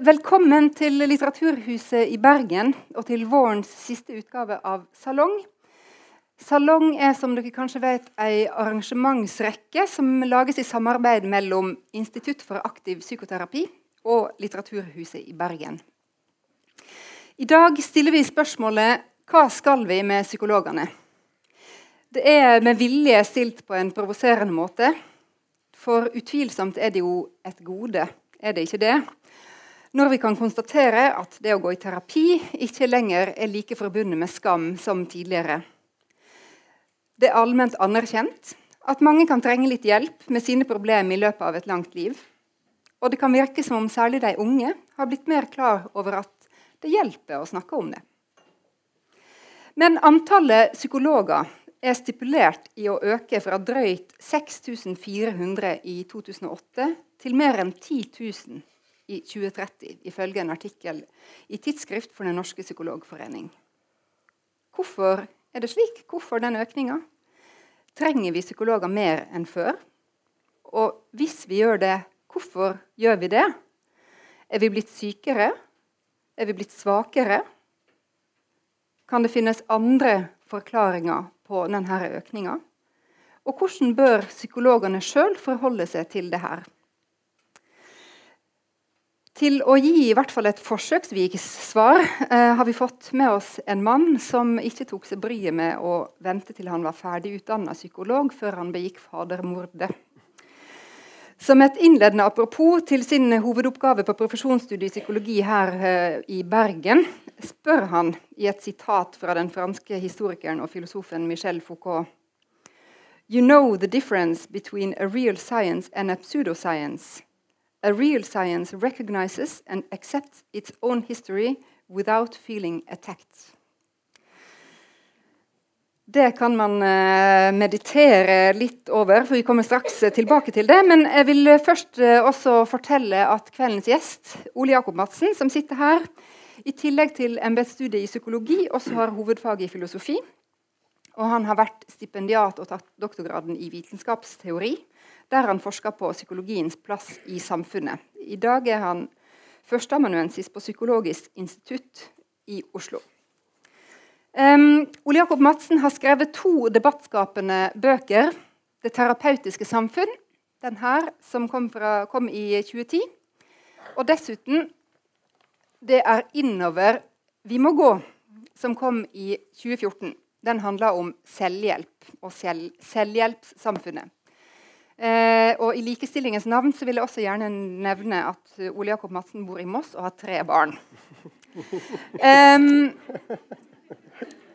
Velkommen til Litteraturhuset i Bergen og til vårens siste utgave av Salong. Salong er som dere kanskje vet, en arrangementsrekke som lages i samarbeid mellom Institutt for aktiv psykoterapi og Litteraturhuset i Bergen. I dag stiller vi spørsmålet hva skal vi med psykologene? Det er med vilje stilt på en provoserende måte. For utvilsomt er det jo et gode, er det ikke det? Når vi kan konstatere at det å gå i terapi ikke lenger er like forbundet med skam som tidligere. Det er allment anerkjent at mange kan trenge litt hjelp med sine problemer i løpet av et langt liv. Og det kan virke som om særlig de unge har blitt mer klar over at det hjelper å snakke om det. Men antallet psykologer er stipulert i å øke fra drøyt 6400 i 2008 til mer enn 10 000 i 2030, ifølge en artikkel i Tidsskrift for Den norske psykologforening. Hvorfor er det slik? Hvorfor den økninga? Trenger vi psykologer mer enn før? Og hvis vi gjør det, hvorfor gjør vi det? Er vi blitt sykere? Er vi blitt svakere? Kan det finnes andre forklaringer på denne økninga? Og hvordan bør psykologene sjøl forholde seg til det her? Til å gi i hvert fall et forsøksvis svar eh, har vi fått med oss en mann som ikke tok seg bryet med å vente til han var ferdig utdanna psykolog før han begikk fadermordet. Som et innledende apropos til sin hovedoppgave på profesjonsstudiet i psykologi her eh, i Bergen, spør han i et sitat fra den franske historikeren og filosofen Michel Foucault You know the difference between a real science and a pseudoscience. A real science recognizes and accepts its own history without feeling attacked. Det kan man uh, meditere litt over, for vi kommer straks uh, tilbake til det. Men jeg vil uh, først også fortelle at kveldens gjest, Ole Jakob Madsen, som sitter her, i tillegg til embetsstudiet i psykologi også har hovedfag i filosofi. Og han har vært stipendiat og tatt doktorgraden i vitenskapsteori der han forska på psykologiens plass i samfunnet. I dag er han førsteamanuensis på Psykologisk institutt i Oslo. Um, Ole Jakob Madsen har skrevet to debattskapende bøker. 'Det terapeutiske samfunn', den her, som kom, fra, kom i 2010. Og dessuten 'Det er innover vi må gå', som kom i 2014. Den handler om selvhjelp og selv, selvhjelpssamfunnet. Eh, og I likestillingens navn så vil jeg også gjerne nevne at Ole Jakob Madsen bor i Moss og har tre barn. Um,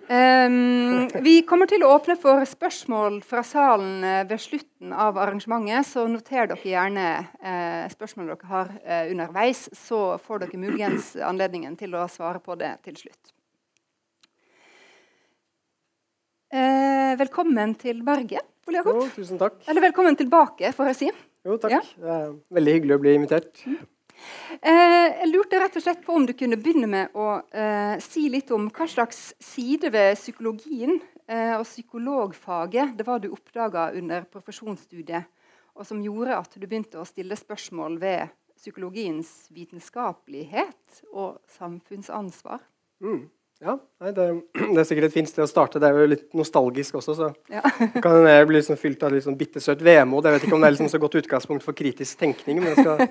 um, vi kommer til å åpne for spørsmål fra salen eh, ved slutten av arrangementet. Så noter dere gjerne eh, spørsmål dere har eh, underveis. Så får dere muligens anledningen til å svare på det til slutt. Eh, velkommen til Bergen. Ole Jakob. Jo, tusen takk. Eller velkommen tilbake, får jeg si. Jo, takk. Ja. Det er veldig hyggelig å bli invitert. Mm. Eh, jeg lurte rett og slett på om du kunne begynne med å eh, si litt om hva slags side ved psykologien eh, og psykologfaget det var du oppdaga under profesjonsstudiet, og som gjorde at du begynte å stille spørsmål ved psykologiens vitenskapelighet og samfunnsansvar. Mm. Ja, nei, det, det, er sikkert et fint sted å starte. Det er jo litt nostalgisk også. så ja. kan jeg bli liksom fylt av litt sånn bittersøt vemod. Jeg vet ikke om det er liksom så godt utgangspunkt for kritisk tenkning, men jeg skal,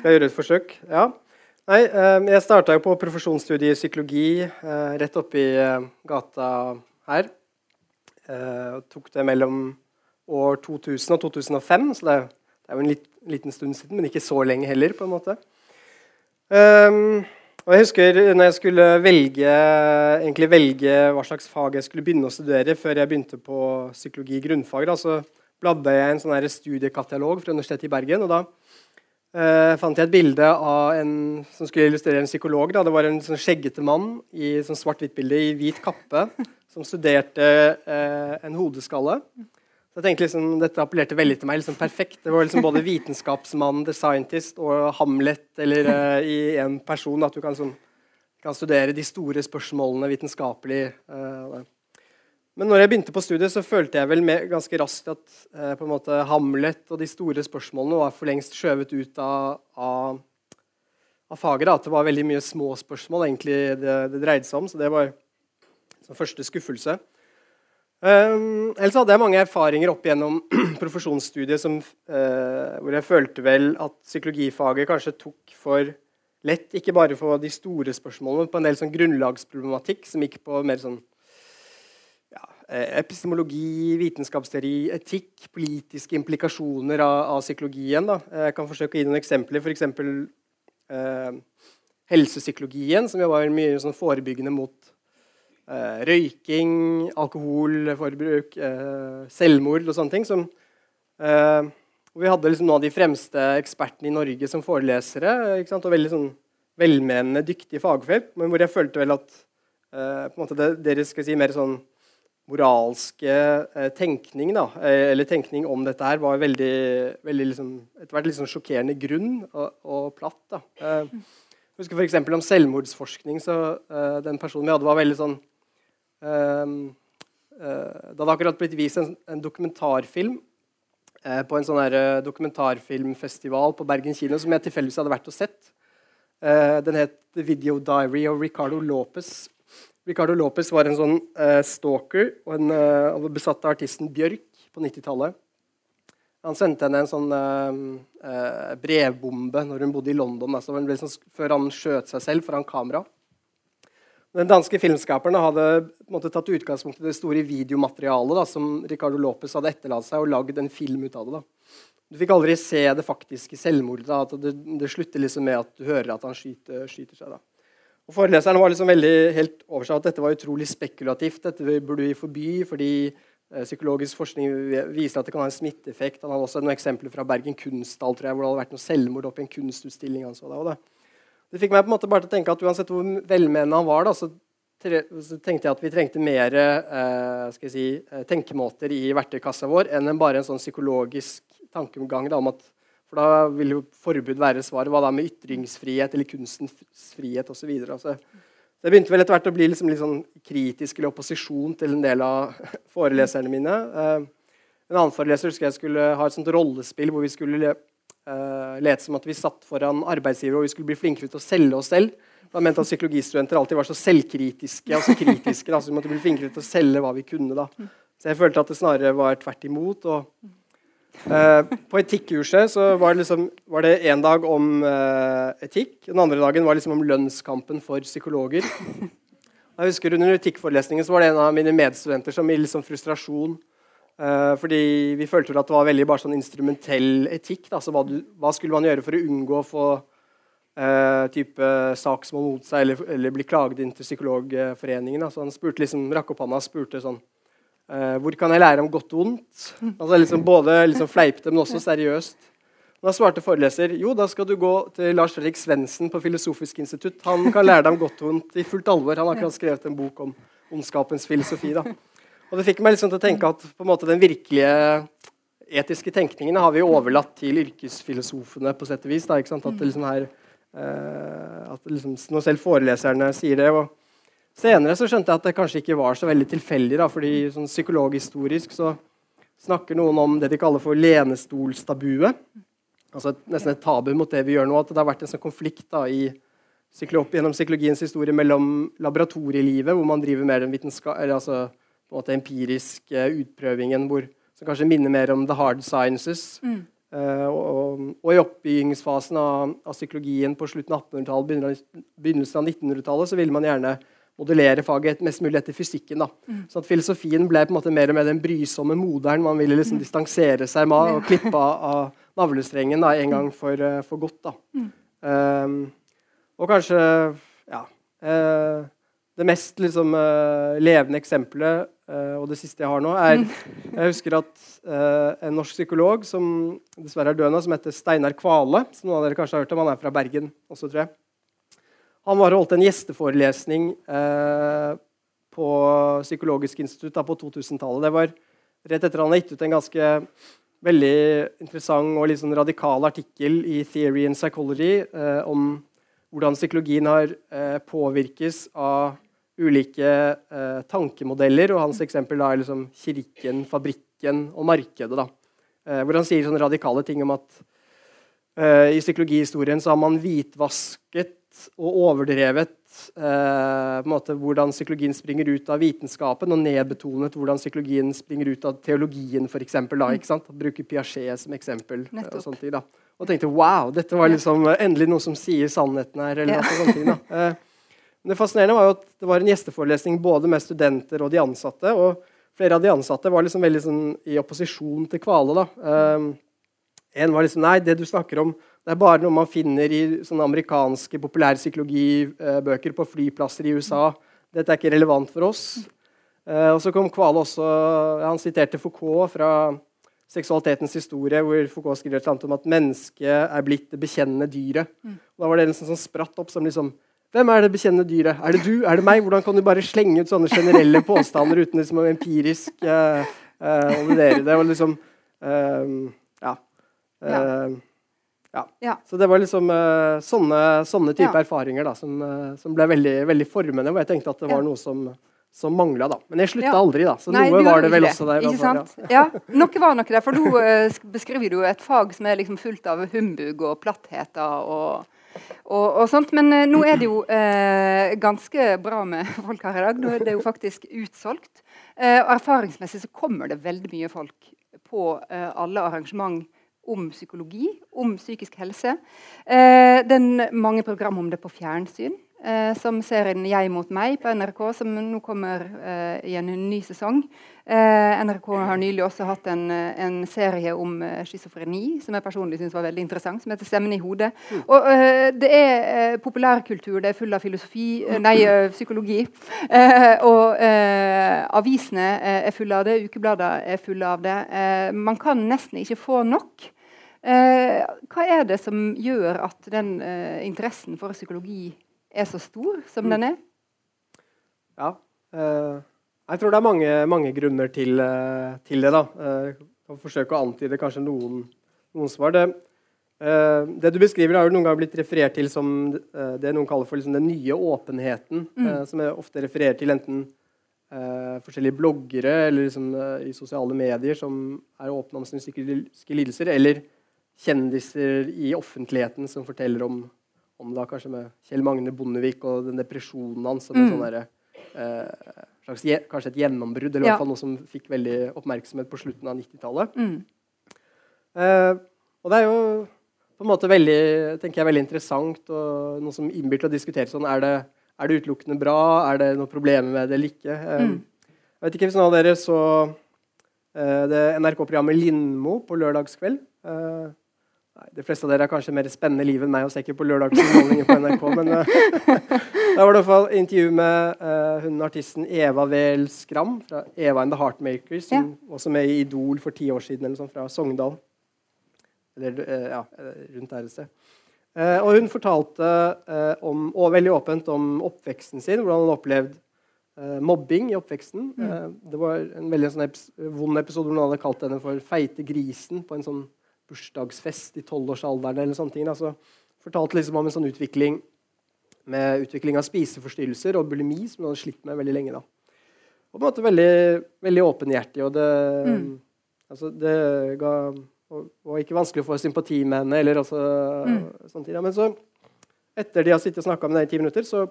skal gjøre et forsøk. Ja. Nei, eh, Jeg starta på profesjonsstudiet i psykologi eh, rett oppi eh, gata her. Eh, tok det mellom år 2000 og 2005, så det er, jo en lit, liten stund siden, men ikke så lenge heller. på en måte. Um, og jeg husker når jeg skulle velge, velge, hva slags fag jeg skulle begynne å studere før jeg begynte på psykologi grunnfag, da, så bladde jeg en sånn studiekatalog fra Universitetet i Bergen. og Da eh, fant jeg et bilde av en som skulle illustrere en psykolog. Da. Det var en sånn skjeggete mann i sånn svart-hvitt-bilde i hvit kappe som studerte eh, en hodeskalle. Så jeg tenkte liksom, Dette appellerte veldig til meg. liksom Perfekt. Det var liksom både vitenskapsmann, the scientist og Hamlet eller uh, i en person. At du kan, sånn, kan, studere de store spørsmålene vitenskapelig. Uh, men når jeg begynte på studiet, så følte jeg vel med, ganske raskt at uh, på en måte Hamlet og de store spørsmålene var for lengst skjøvet ut av, av, av faget. Da, at det var veldig mye små spørsmål egentlig det, det dreide seg om. Så det var som første skuffelse. Um, ellers hadde jeg mange erfaringer opp gjennom profesjonsstudiet som, uh, hvor jeg følte vel at psykologifaget kanskje tok for lett, ikke bare for de store spørsmålene, men på en del sånn grunnlagsproblematikk som gikk på mer sånn ja, eh, epistemologi, vitenskapsteori, etikk, politiske implikasjoner av, av, psykologien. Da. Jeg kan forsøke å gi noen eksempler. F.eks. Uh, helsepsykologien, som var mye sånn forebyggende mot eh, røyking, alkoholforbruk, eh, selvmord og sånne ting. Som, eh, vi hadde liksom noen av de fremste ekspertene i Norge som forelesere. og veldig sånn velmenende, dyktige fagfelt. Men hvor jeg følte vel at eh, på en det, deres skal si, mer sånn moralske eh, tenkning da, eh, eller tenkning om dette her var veldig, veldig liksom, etter hvert sånn sjokkerende grunn og, og platt. da. jeg husker f.eks. om selvmordsforskning. så Den personen vi hadde, var veldig sånn eh, det hadde akkurat blitt vist en, en dokumentarfilm eh, på en sånn her, eh, dokumentarfilmfestival på Bergen kino som jeg tilfeldigvis hadde vært og sett. den het The Video Diary of Ricardo Lopez. Ricardo Lopez var en sånn stalker og en uh, besatt av artisten Bjørk på 90-tallet. Han sendte henne en sånn brevbombe når hun bodde i London. Altså, sånn, før han skjøt seg selv foran kamera. Den danske filmskaperen hadde måte, tatt utgangspunkt i det store videomaterialet da, som Ricardo Lopez hadde etterlatt seg, og lagd en film ut av det. Da. Du fikk aldri se det faktiske selvmordet. Da, at det, det, slutter liksom med at du hører at han skyter, skyter seg. Da. Og Foreleseren var liksom veldig helt over seg at dette var utrolig spekulativt. Dette burde vi forby fordi eh, psykologisk forskning viser at det kan ha en smitteeffekt. Han hadde også noen eksempler fra Bergen kunsthall hvor det hadde vært noe selvmord oppe i en kunstutstilling. Han så det, og det. Det fikk meg på en måte bare til å tenke at uansett hvor velmenende han var, da, så, tenkte jeg at vi trengte mer eh, si, eh, tenkemåter i verktøykassa vår enn bare en sånn psykologisk tankegang da, om at for da vil jo forbud være svaret. Hva da med ytringsfrihet eller kunstens frihet osv. Altså, det begynte vel etter hvert å bli liksom litt sånn kritisk eller opposisjon til en del av foreleserne mine. Eh, en annen foreleser husker jeg skulle ha et sånt rollespill hvor vi skulle uh, let som at vi satt foran arbeidsgiver og vi skulle bli flinkere til å selge oss selv. Han mente at psykologistudenter alltid var så selvkritiske. altså kritiske, da, så Vi måtte bli flinkere til å selge hva vi kunne. da. Så jeg følte at det snarere var tvert imot. og uh, På etikkurset så var det, liksom, var det en dag om uh, etikk. Den andre dagen var liksom om lønnskampen for psykologer. Jeg husker Under etikkforelesningen så var det en av mine medstudenter som i liksom frustrasjon fordi vi følte at det var veldig bare sånn instrumentell etikk. Da. Så hva, hva, skulle man gjøre for å unngå å få uh, type saksmål mot seg eller, eller, bli klaget inn til Psykologforeningen? Da. Han spurte liksom, rakk opp hånda og spurte sånn uh, Hvor kan jeg lære om godt og vondt? Altså liksom Både liksom fleipete, men også seriøst. Da svarte foreleser jo, da skal du gå til Lars Fredrik Svendsen på Filosofisk institutt. Han kan lære deg om godt og vondt i fullt alvor. Han har akkurat skrevet en bok om ondskapens filosofi. da. Og det fikk meg liksom til å tenke at måte den virkelige etiske tenkningen har vi overlatt til yrkesfilosofene på sett og vis. Da, at liksom her, eh, at liksom, Når selv foreleserne sier det. og Senere så skjønte jeg at det kanskje ikke var så veldig tilfeldig. Da, fordi sånn psykologhistorisk så snakker noen om det de kaller for lenestolstabuet. Altså et, nesten et tabu mot det vi gjør nå. At det har vært en sånn konflikt da, i gjennom psykologiens historie mellom laboratorielivet, hvor man driver mer eller altså måte empirisk utprøvingen hvor, som kanskje minner mer om the hard sciences. Mm. Uh, og, og, i oppbyggingsfasen av, av, psykologien på slutten av 1800-tallet, begynnelsen av 1900-tallet, så ville man gjerne modellere faget mest mulig etter fysikken. da. Mm. Så at Filosofien ble på en måte mer og mer den brysomme moderen. Man ville liksom mm. distansere seg med og klippe av, av navlestrengen da, en gang for, uh, for godt. da. Mm. Um, og kanskje ja, uh, det mest liksom, levende eksempelet Uh, og det siste jeg har nå, er Jeg husker at uh, en norsk psykolog som dessverre er død nå, som heter Steinar Kvale, som noen av dere kanskje har hørt om, han er fra Bergen også, tror jeg. Han var og holdt en gjesteforelesning uh, på Psykologisk institutt da, på 2000-tallet. Det var rett etter han har gitt ut en ganske veldig interessant og sånn radikal artikkel i Theory and Psychology om hvordan psykologien har påvirkes av ulike eh, tankemodeller. og Hans eksempel er liksom kirken, fabrikken og markedet. Da. Eh, hvor han sier sånne radikale ting om at uh, I psykologihistorien så har man hvitvasket og overdrevet uh, måte, hvordan psykologien springer ut av vitenskapen, og nedbetonet hvordan psykologien springer ut av teologien, f.eks. Bruker Piaget som eksempel. og sånne ting da. Og tenkte wow, dette var liksom endelig noe som sier sannheten her. eller noe sånt. Da. Uh, det fascinerende var jo at det var en gjesteforelesning både med studenter og de ansatte. og Flere av de ansatte var liksom veldig sånn, i opposisjon til Kvale. da. Uh, en var liksom Nei, det du snakker om, det er bare noe man finner i sånne amerikanske populærpsykologibøker på flyplasser i USA. Dette er ikke relevant for oss. Uh, og så kom Kvale også Han siterte Foucault fra 'Seksualitetens historie', hvor Foucault skriver et eller annet om at mennesket er blitt det bekjennende dyret. Mm. Da var det liksom sånn spratt opp som liksom Hvem er det bekjennende dyret? Er det du? Er det meg? Hvordan kan du bare slenge ut sånne generelle påstander uten liksom å empirisk uh, uh, vurdere det? Og liksom uh, Ja. Uh, Ja. ja. Så det var liksom uh, sånne, sånne type ja. erfaringer da, som, som, ble veldig, veldig formende. Og jeg tenkte at det var noe som, som mangla. Men jeg slutta aldri, da. Så Nei, noe var det vel det. også der. Ikke sant? ja. Noe var nok der. For nå uh, beskriver du et fag som er liksom fullt av humbug og plattheter og, og, og sånt. Men nå er det jo ganske bra med folk her i dag. Nå er det jo faktisk utsolgt. og erfaringsmessig så kommer det veldig mye folk på alle arrangement om psykologi, om psykisk helse. Eh, det er mange program om det på fjernsyn. Eh, som serien 'Jeg mot meg' på NRK, som nå kommer eh, i en ny sesong. Eh, NRK har nylig også hatt en, en serie om eh, schizofreni, som jeg personlig syns var veldig interessant, som heter 'Stemmen i hodet'. Mm. Og eh, Det er populærkultur, det er full av filosofi, nei, psykologi. og avisene er fulle av det, ukeblader er fulle av det. man kan nesten ikke få nok. Eh, hva er det som gjør at den eh, interessen for psykologi er så stor som mm. den er? Ja, Uh, jeg tror det er mange, mange grunner til, uh, til, det. da. Jeg eh, kan forsøke å antyde kanskje noen, noen svar. Det, uh, det, du beskriver, har jo noen ganger blitt referert til som det noen kaller for liksom den nye åpenheten. Mm. som jeg ofte refererer til enten forskjellige bloggere eller liksom, i sosiale medier som er åpne om sine psykiske lidelser, eller kjendiser i offentligheten som forteller om, om da kanskje med Kjell Magne Bondevik og den depresjonen hans som mm. sånn der, eh, slags, kanskje et gjennombrudd, eller i hvert fall noe som fikk veldig oppmerksomhet på slutten av 90-tallet. Mm. Eh, og det er jo på en måte veldig, tenker jeg, veldig interessant og noe som innbyr til å diskutere sånn er det, er det utelukkende bra? Er det noe problemer med det eller ikke? Eh, mm. Jeg vet ikke hvis noen av dere så eh, det NRK-programmet Lindmo på lørdagskveld. Uh, Nei, De fleste av dere har kanskje mer spennende liv enn meg og ser ikke på lørdagsunderholdninger på NRK. Men uh, da var det i hvert fall intervju med uh, hun artisten Eva Wehl Skram fra Eva and the Heartmakers, som ja. også med i Idol for ti år siden, eller sånn, fra Sogndal. Eller uh, ja, rundt der et sted. og hun fortalte om, og veldig åpent om oppveksten sin, hvordan hun opplevde mobbing i oppveksten. Mm. det var en veldig sånn eps vond episode hvor noen hadde kalt henne for 'feite grisen' på en sånn bursdagsfest i tolvårsalderen. eller sånne ting. Altså, fortalte liksom om en sånn utvikling med utvikling av spiseforstyrrelser og bulimi, som hun hadde slitt med veldig lenge. da. Og på en måte veldig, veldig åpenhjertig. Og det, mm. altså, det ga og, og ikke vanskelig å få sympati med henne. eller altså, mm. sånne ting. Ja, men så, etter de har sittet og snakka med henne i ti minutter, så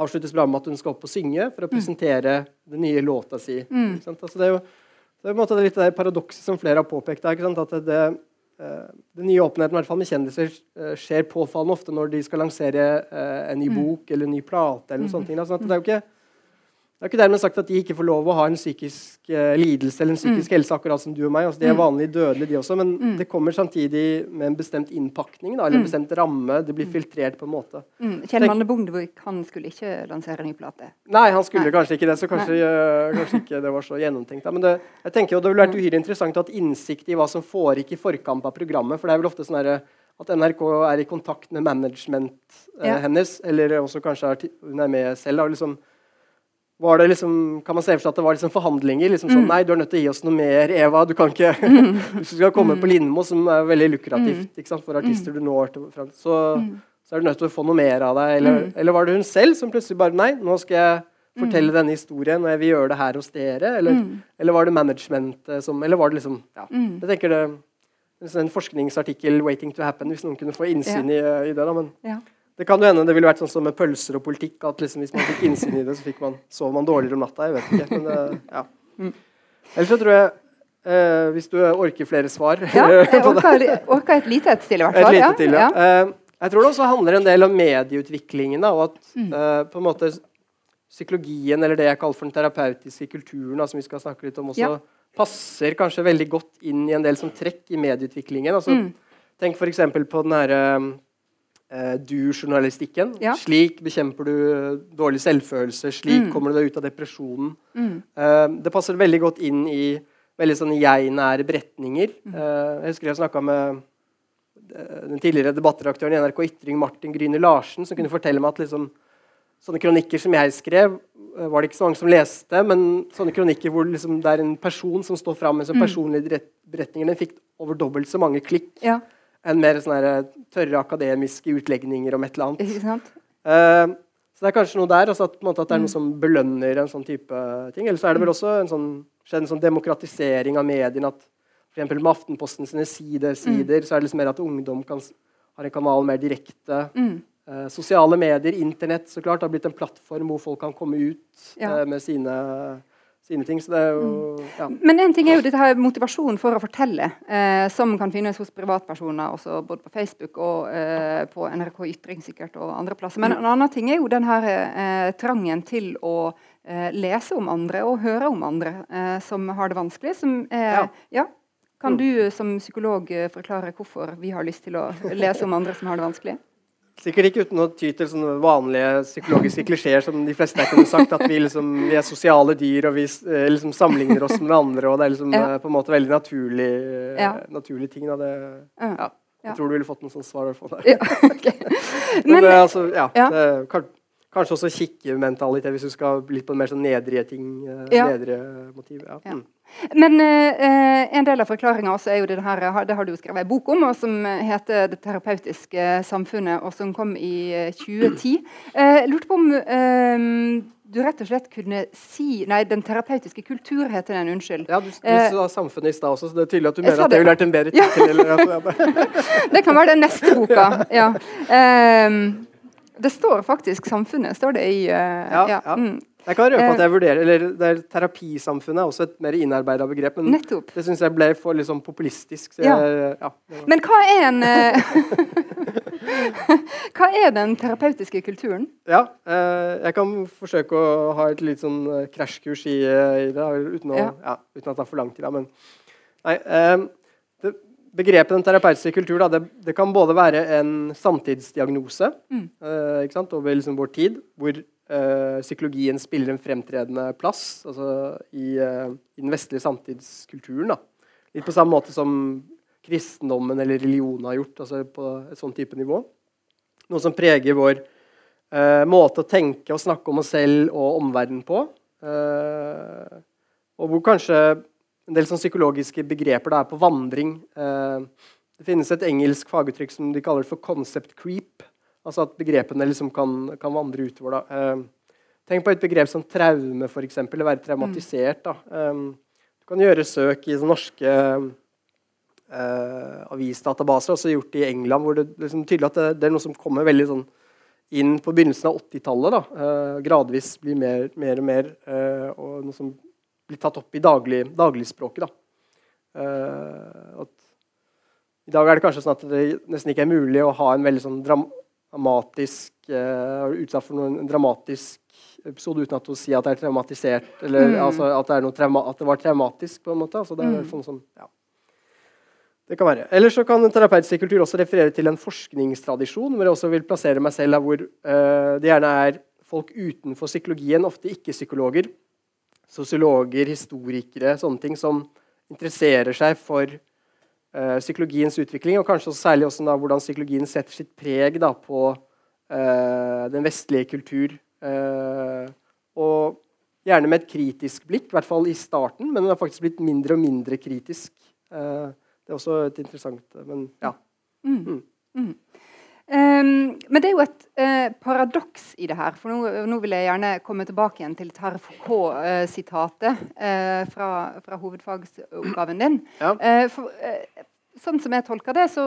avsluttes programmet med at hun skal opp og synge for å mm. presentere mm. den nye låta si. Mm. Altså, det er jo det er litt det paradokset som flere har påpekt. At det, det, eh, den nye åpenheten hvert fall med kjendiser eh, skjer påfallende ofte når de skal lansere eh, en ny mm. bok eller en ny plate. eller noe sånt. Altså, det er jo ikke det er ikke dermed sagt at de ikke får lov å ha en psykisk eh, lidelse eller en psykisk mm. helse, akkurat som du og meg. Altså, de er mm. vanlig dødelige, de også, men mm. det kommer samtidig med en bestemt innpakning da, eller en mm. bestemt ramme. Det blir mm. filtrert på en måte. Mm. Kjell Manne Bondevik han skulle ikke lansere ny plate? Nei, han skulle Nei. kanskje ikke det, så kanskje, uh, kanskje, ikke det var så gjennomtenkt. Da. Men det, jeg tenker jo det ville vært uhyre interessant å ha innsikt i hva som foregikk i forkamp av programmet. for det er vel ofte sånn at NRK er i kontakt med management uh, ja. hennes, eller også kanskje er hun er med selv. Da, liksom, var det liksom, kan man se for seg at det var liksom forhandlinger. liksom sånn, mm. Nei, du er nødt til å gi oss noe mer, Eva. du kan ikke, mm. Hvis du skal komme mm. på Lindmo, som er veldig lukrativt mm. ikke sant, for artister du når så, mm. så, er du nødt til å få noe mer av deg. Eller, mm. eller, var det hun selv som plutselig bare Nei, nå skal jeg fortelle denne historien, og jeg vil gjøre det her hos dere. Eller, eller var det management som Eller var det liksom ja, jeg tenker det, en forskningsartikkel 'waiting to happen', hvis noen kunne få innsyn Ja. i, i det. da, men Ja. Det kan jo hende det ville vært sånn som med pølser og politikk, at liksom hvis man fikk innsyn i det, så man, sov man dårligere om natta. Jeg vet ikke. Men det, ja. Mm. Ellers så tror jeg, eh, hvis du orker flere svar Ja, jeg orker, orker et lite et til, i hvert fall. Et lite til, ja. ja. Eh, jeg tror det også handler en del om medieutviklingen. Da, og at Mm. eh, på en måte psykologien, eller det jeg kaller for den terapeutiske kulturen, da, som vi skal snakke litt om også, Ja. passer kanskje veldig godt inn i en del som trekk i medieutviklingen. Altså, Mm. Tenk f.eks. på den herre eh, du-journalistikken. Ja. Slik bekjemper du eh, dårlig selvfølelse. Slik Mm. kommer du deg ut av depresjonen. Mm. Eh, det passer veldig godt inn i veldig sånn jeg-nære beretninger. Mm. Eh, jeg husker jeg snakka med eh, den tidligere debattredaktøren i NRK Ytring, Martin Gryne Larsen, som kunne fortelle meg at liksom, sånne kronikker som jeg skrev, eh, var det ikke så mange som leste, men sånne kronikker hvor liksom, det er en person som står fram med som Mm. personlige beretninger, den fikk over dobbelt så mange klikk ja. Enn mer sånne tørre akademiske utlegninger om et eller annet. Ikke sant? Uh, så det er kanskje noe der, altså at, måte, at det er Mm. noe som belønner en sånn type ting. Eller så er det vel også en sånn, en sånn demokratisering av mediene. at for eksempel Med Aftenposten sine sidesider så er det liksom mer at ungdom kan, har en kanal mer direkte. Mm. Eh, sosiale medier, Internett, så klart, har blitt en plattform hvor folk kan komme ut Ja. eh, med sine, sine ting. Så det er jo ja. Men en ting er jo dette her motivasjonen for å fortelle, eh, som kan finnes hos privatpersoner, også både på Facebook og eh, på NRK Ytring sikkert og andre plasser. Men en annen ting er jo den her eh, trangen til å eh, lese om andre og høre om andre eh, som har det vanskelig. Som, eh, Ja. ja. Kan Mm. du som psykolog forklare hvorfor vi har lyst til å lese om andre som har det vanskelig? Sikkert ikke uten å ty til sånne vanlige psykologiske klisjeer som de fleste her kunne sagt, at vi, liksom, vi er sosiale dyr og vi eh, liksom sammenligner oss med andre. og Det er liksom Ja. eh, på en måte veldig naturlig, eh, Ja. naturlig ting. Da. Det, Ja. Jeg tror du ville fått noen sånne svar. Men, Men, det, altså, ja, ja. Det, kan, kanskje også kikkementalitet, hvis du skal litt på en mer sånn nedrige ting. eh. Nedrige motiv. Ja. Ja. Mm. Men eh, en del av forklaringa er jo det her, det har du jo skrevet en bok om, og som heter 'Det terapeutiske samfunnet', og som kom i eh, 2010. Eh, lurte på om eh, du rett og slett kunne si Nei, 'Den terapeutiske kultur' heter den, unnskyld. Ja, du, du Eh, sa samfunnet i stad også, så det er tydelig at du mener at det ville vært en bedre tittel. eller- ja. Det kan være den neste boka. Ja. Eh, det står faktisk 'Samfunnet', står det i eh, Ja, ja. ja. Mm, Jeg kan røpe Eh. at jeg vurderer, eller det er Terapisamfunnet er også et mer innarbeida begrep. men nettopp. Det syns jeg ble for liksom populistisk. Så Ja. jeg, ja, Men hva er en eh, Hva er den terapeutiske kulturen? ja eh, jeg kan forsøke å ha et litt sånn eh, krasjkurs i, eh, i det, uten, å, Ja. uten at det er for lang tid. Men nei, eh, det, begrepet den terapeutiske kultur da, det, det kan både være en samtidsdiagnose Mm. uh, sant, over liksom vår tid, hvor uh, psykologien spiller en fremtredende plass altså i, uh, i den vestlige samtidskulturen. Da. Litt på samme måte som kristendommen eller religionen har gjort, altså på et sånn type nivå. Noe som preger vår måte å tenke og snakke om oss selv og omverdenen på. Og hvor kanskje en del sånn psykologiske begreper da er på vandring. Eh, det finnes et engelsk faguttrykk som de kaller for 'concept creep'. Altså at begrepene liksom kan, kan vandre utover. Eh, tenk på et begrep som traume, f.eks. Eller være traumatisert. Da. Eh, du kan gjøre søk i norske eh, avisdatabaser, også gjort i England, hvor det liksom tydelig at det, det er noe som kommer veldig sånn inn på begynnelsen av 80-tallet. da, eh, Gradvis blir mer, mer og mer, eh, og noe som blir tatt opp i daglig, dagligspråket. da. Uh, at I dag er det kanskje sånn at det nesten ikke er mulig å ha en veldig sånn dramatisk uh, Utsatt for noen, en dramatisk episode uten at hun sier at det er traumatisert, eller Mm. altså, at, det er trauma at det var traumatisk. på en måte. Altså, det Mm. sånn som, ja. Det kan være. Eller så kan terapeutisk kultur også referere til en forskningstradisjon, hvor jeg også vil plassere meg selv, hvor uh, det gjerne er folk utenfor psykologien, ofte ikke-psykologer, sosiologer, historikere, sånne ting, som interesserer seg for uh, psykologiens utvikling, og kanskje også særlig også da, hvordan psykologien setter sitt preg da, på uh, den vestlige kultur. Uh, og gjerne med et kritisk blikk, i hvert fall i starten, men den har faktisk blitt mindre og mindre kritisk. Det er også et interessant Men ja. Mm. Mm. Um, men det er jo et uh, paradoks i det her. For nå, nå vil jeg gjerne komme tilbake igjen til Terre Foucault-sitatet uh, fra, fra hovedfagsoppgaven din. Ja. Uh, for, sånn som jeg tolker det, så,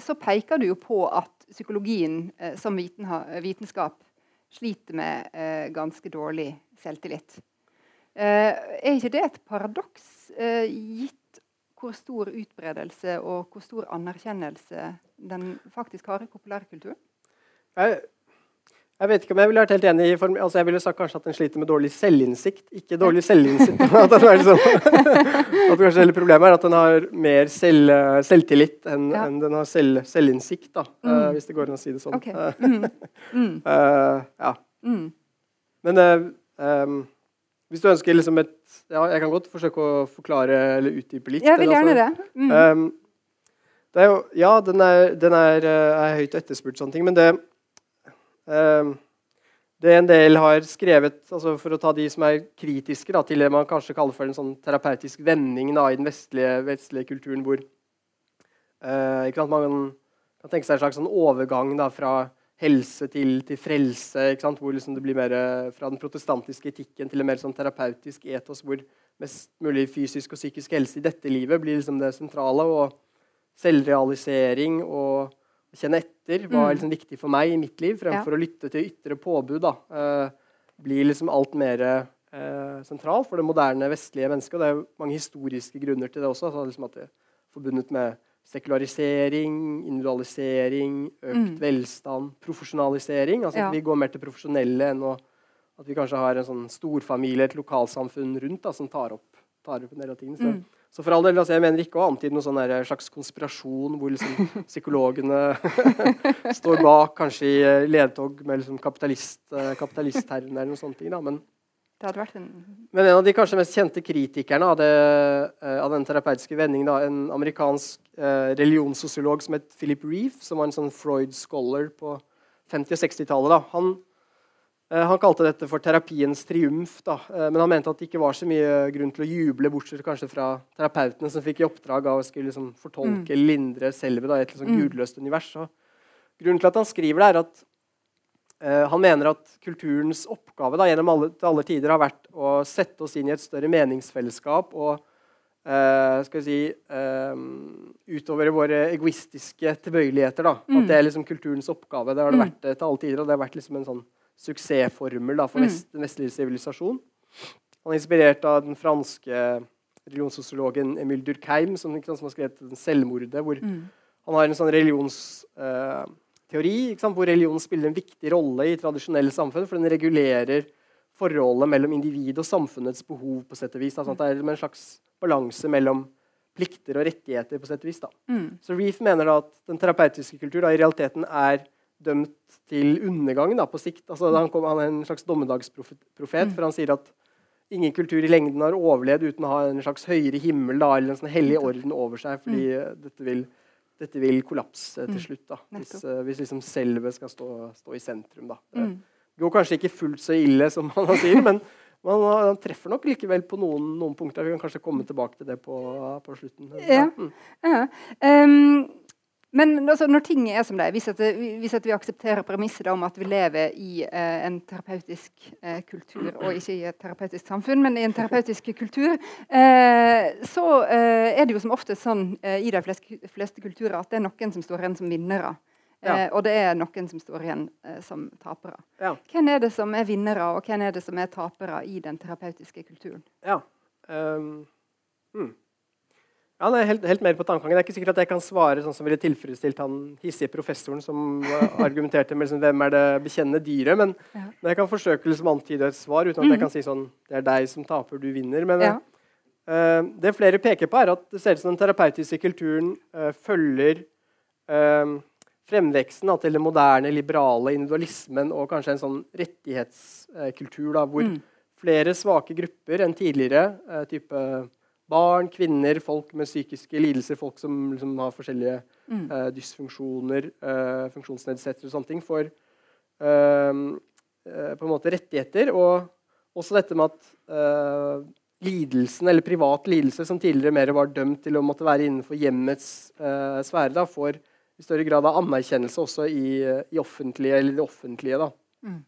så peker du jo på at psykologien som viten vitenskap sliter med ganske dårlig selvtillit. er ikke det et paradoks, gitt hvor stor utbredelse og hvor stor anerkjennelse den faktisk har i populærkulturen? Jeg jeg vet ikke om jeg ville vært helt enig i form, altså Jeg ville sagt kanskje at den sliter med dårlig selvinnsikt. Ikke dårlig selvinnsikt. at, den er liksom, at kanskje hele Problemet er at den har mer selv, selvtillit enn, ja. enn den har selv, selvinnsikt. da, mm. uh, Hvis det går an å si det sånn. Okay. Mm. Uh, ja. Mm. Men uh, um, hvis du ønsker liksom et ja, Jeg kan godt forsøke å forklare eller utdype litt. Jeg vil gjerne altså, det. Mm. Um, det jo, ja, den er, den er, er høyt etterspurt, sånne ting, men det um, det en del har skrevet, altså for å ta de som er kritiske da, til det man kanskje kaller for en sånn terapeutisk vending da, i den vestlige, vestlige kulturen, hvor eh, man kan tenke seg en slags sånn overgang da, fra helse til, til frelse. Hvor liksom det blir mer eh, fra den protestantiske etikken til en mer sånn terapeutisk etos, hvor mest mulig fysisk og psykisk helse i dette livet blir liksom det sentrale. Og selvrealisering og kjenne etter hva er mm. liksom viktig for meg i mitt liv, fremfor ja. å lytte til ytre påbud. da, uh, blir liksom alt mer uh, sentralt for det moderne vestlige mennesket. Og det er mange historiske grunner til det også. Altså liksom at det er forbundet med sekularisering, individualisering, økt mm. velstand, profesjonalisering. altså ja. at Vi går mer til profesjonelle enn å, at vi kanskje har en sånn storfamilie, et lokalsamfunn rundt da, som tar opp, tar opp en del av tingene. Så, mm. Så for all del, altså, Jeg mener ikke å antyde noen sånn slags konspirasjon hvor liksom psykologene står bak, kanskje i eh, ledtog med liksom kapitalist, uh, kapitalistherren eller noen sånne ting. Da. Men, en... men, en av de kanskje mest kjente kritikerne av, det, uh, av den terapeutiske vendingen, da, en amerikansk eh, religionssosiolog som het Philip Reef, som var en sånn Freud-scholar på 50- og 60-tallet, han Eh, han kalte dette for terapiens triumf, da. Eh, men han mente at det ikke var så mye grunn til å juble, bortsett kanskje fra terapeutene som fikk i oppdrag av å skulle liksom fortolke mm. lindre selve da, i et liksom mm. gudløst univers. Og grunnen til at han skriver det, er at han mener at kulturens oppgave da, gjennom alle, til alle tider har vært å sette oss inn i et større meningsfellesskap og uh, skal vi si uh, utover våre egoistiske tilbøyeligheter. Da. Mm. At det er liksom kulturens oppgave. Det har det mm. vært til alle tider, og det har vært liksom en sånn suksessformel da, for vest, den vestlige sivilisasjon. Han er inspirert av den franske religionssosiologen Emil Durkheim, som, som har skrevet 'Selvmordet'. hvor mm. Han har en sånn religionsteori uh, hvor religion spiller en viktig rolle i tradisjonelle samfunn. For den regulerer forholdet mellom individ og samfunnets behov. på sett og vis. Altså, det er en slags balanse mellom plikter og rettigheter. på sett og vis. Mm. Så Reef mener da at den terapeutiske kultur da, i realiteten er dømt til undergang da, på sikt. Altså, han, kom, han, er en slags dommedagsprofet, mm. for han sier at ingen kultur i lengden har overlevd uten å ha en slags høyere himmel da, eller en sånn hellig orden over seg, fordi mm. dette, vil, dette, vil, kollapse til mm. slutt. Da, hvis, uh, hvis liksom selve skal stå, stå, i sentrum. Da. Mm. Det går kanskje ikke fullt så ille som han sier, men man, man treffer nok likevel på noen, noen, punkter. Vi kan kanskje komme tilbake til det på, på slutten. Ja. Mm. ja. Um, men altså, når ting er som det er, hvis, at, hvis at vi aksepterer premisset om at vi lever i eh, en terapeutisk eh, kultur, og ikke i et terapeutisk samfunn, men i en terapeutisk kultur, eh, så eh, er det jo som ofte sånn eh, i de fleste, fleste, kulturer at det er noen som står igjen som vinnere. Ja. Eh, og det er noen som står igjen som tapere. Ja. Hvem er det som er vinnere, og hvem er det som er tapere i den terapeutiske kulturen? Ja. Um, hmm. Ja, det er helt, helt mer på tankegangen. Det er ikke sikkert at jeg kan svare sånn som ville tilfredsstilt han hissige professoren som argumenterte med liksom, hvem er det bekjennende dyret. Men, ja. men, jeg kan forsøke liksom, antyde et svar uten at mm. jeg kan si sånn Det er deg som taper, du vinner. Men ja. uh, det flere peker på, er at det ser ut som den terapeutiske kulturen uh, følger uh, fremveksten til den moderne, liberale individualismen og kanskje en sånn rettighetskultur da, hvor mm. flere svake grupper enn tidligere, type barn, kvinner, folk med psykiske lidelser, folk som liksom har forskjellige mm. uh, dysfunksjoner, uh, funksjonsnedsettelser og sånne ting, får uh, på en måte rettigheter. Og også dette med at lidelsen, eller privat lidelse, som tidligere mer var dømt til å måtte være innenfor hjemmets sfære, da, får i større grad av anerkjennelse også i, i offentlige, eller det offentlige. Da. Mm.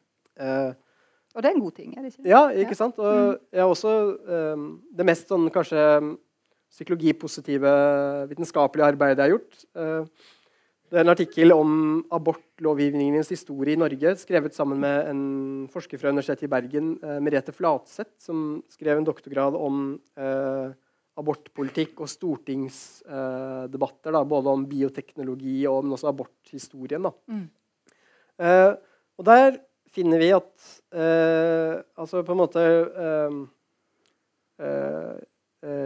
Og det er en god ting? er det ikke? Ja, ikke sant? Og mm. jeg har også um, Det mest sånn kanskje psykologipositive vitenskapelige arbeidet jeg har gjort. Uh, det er en artikkel om abortlovgivningens historie i Norge, skrevet sammen med en forsker fra Universitetet i Bergen, uh, Merete Flatseth, som skrev en doktorgrad om uh, abortpolitikk og stortingsdebatter, både om bioteknologi og om også aborthistorien. Mm. og der finner vi at altså på en måte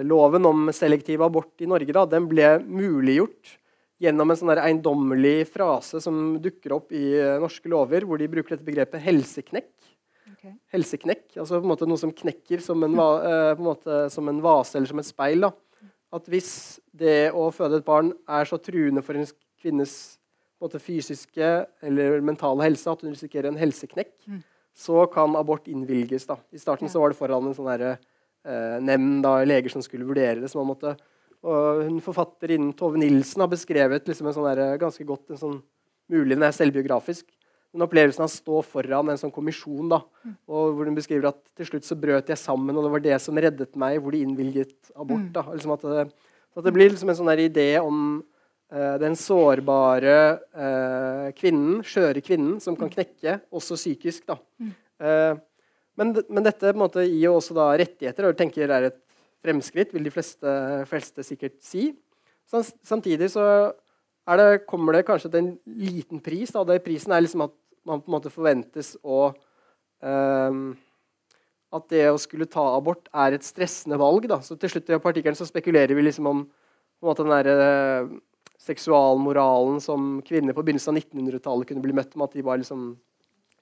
loven om selektiv abort i Norge da, den ble muliggjort gjennom en sånn eiendommelig frase som dukker opp i uh, norske lover, hvor de bruker dette begrepet helseknekk. Okay. Helseknekk, altså på en måte noe som knekker som en, uh, en, måte, som en vase eller som et speil. Da. At hvis det å føde et barn er så truende for en kvinnes måte, fysiske eller mentale helse at hun risikerer en helseknekk, mm. så kan abort innvilges. Da. I starten ja. så var det foran en sånn eh, nemnd av leger som skulle vurdere det. som man måtte og hun Forfatterinnen Tove Nilsen har beskrevet liksom en sånn der, ganske godt en sånn, mulig den er selvbiografisk, den opplevelsen av å stå foran en sånn kommisjon. da, og hvor Hun beskriver at til slutt så brøt jeg sammen, og det var det som reddet meg, hvor de innvilget abort. da, liksom at det, at det blir liksom en sånn idé om den sårbare uh, kvinnen, skjøre kvinnen, som kan knekke, også psykisk. da. Uh, men, men, dette på en måte, gir jo også da rettigheter, og du tenker er et fremskritt, vil de fleste, fleste sikkert si. Samtidig så det, kommer det kanskje til en liten pris. Da. Det, prisen er liksom at man på en måte forventes å um, At det å skulle ta abort er et stressende valg. Da. Så til slutt i artikkelen spekulerer vi liksom om den der, seksualmoralen som kvinner på begynnelsen av 1900-tallet kunne bli møtt med. At de var liksom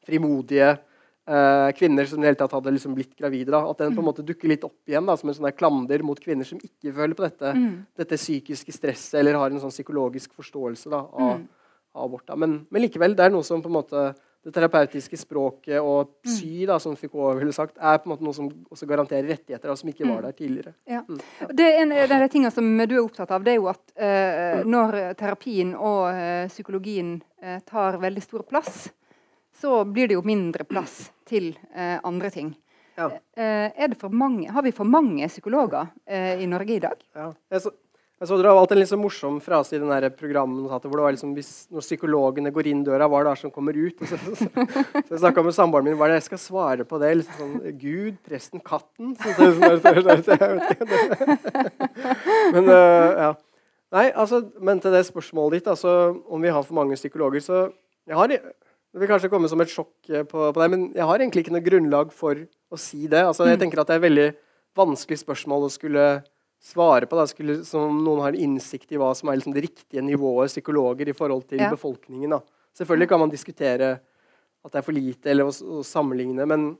frimodige eh, kvinner som i hele tatt hadde liksom blitt gravide. Da, at den på en mm. måte dukker litt opp igjen da, som en sånn klander mot kvinner som ikke føler på dette, mm. dette psykiske stresset eller har en sånn psykologisk forståelse da, av, mm. av abort. Men, men, likevel, det er noe som på en måte det terapeutiske språket og mm. psy, da, som Foucault ville sagt, er på en måte noe som også garanterer rettigheter og som ikke var mm. der tidligere. Ja. Mm. Det er en av de tingene som du er opptatt av, det er jo at eh, når terapien og eh, psykologien tar veldig stor plass, så blir det jo mindre plass til eh, andre ting. Ja. Eh, mange, har vi for mange psykologer eh, i Norge i dag? Ja. Jeg, så, jeg så dere har valgt en så morsom frase i den der programmet hvor det var liksom, hvis, når psykologene går inn døra, hva er det som kommer ut? Så, så, så, så jeg snakka med samboeren min hva er det jeg skal svare på det. Liksom sånn, Gud, presten, katten? men uh, ja. Nei, altså, men til det spørsmålet ditt, altså, om vi har for mange psykologer, så jeg har det vil kanskje komme som et sjokk eh, på, på deg, men jeg har egentlig ikke noe grunnlag for å si det. Altså, jeg mm. tenker at Det er et veldig vanskelig spørsmål å skulle svare på. Da. Skulle, som noen har en innsikt i hva som er liksom det riktige nivået psykologer i forhold til ja. befolkningen. Da. Selvfølgelig kan man diskutere at det er for lite, eller å, å sammenligne. men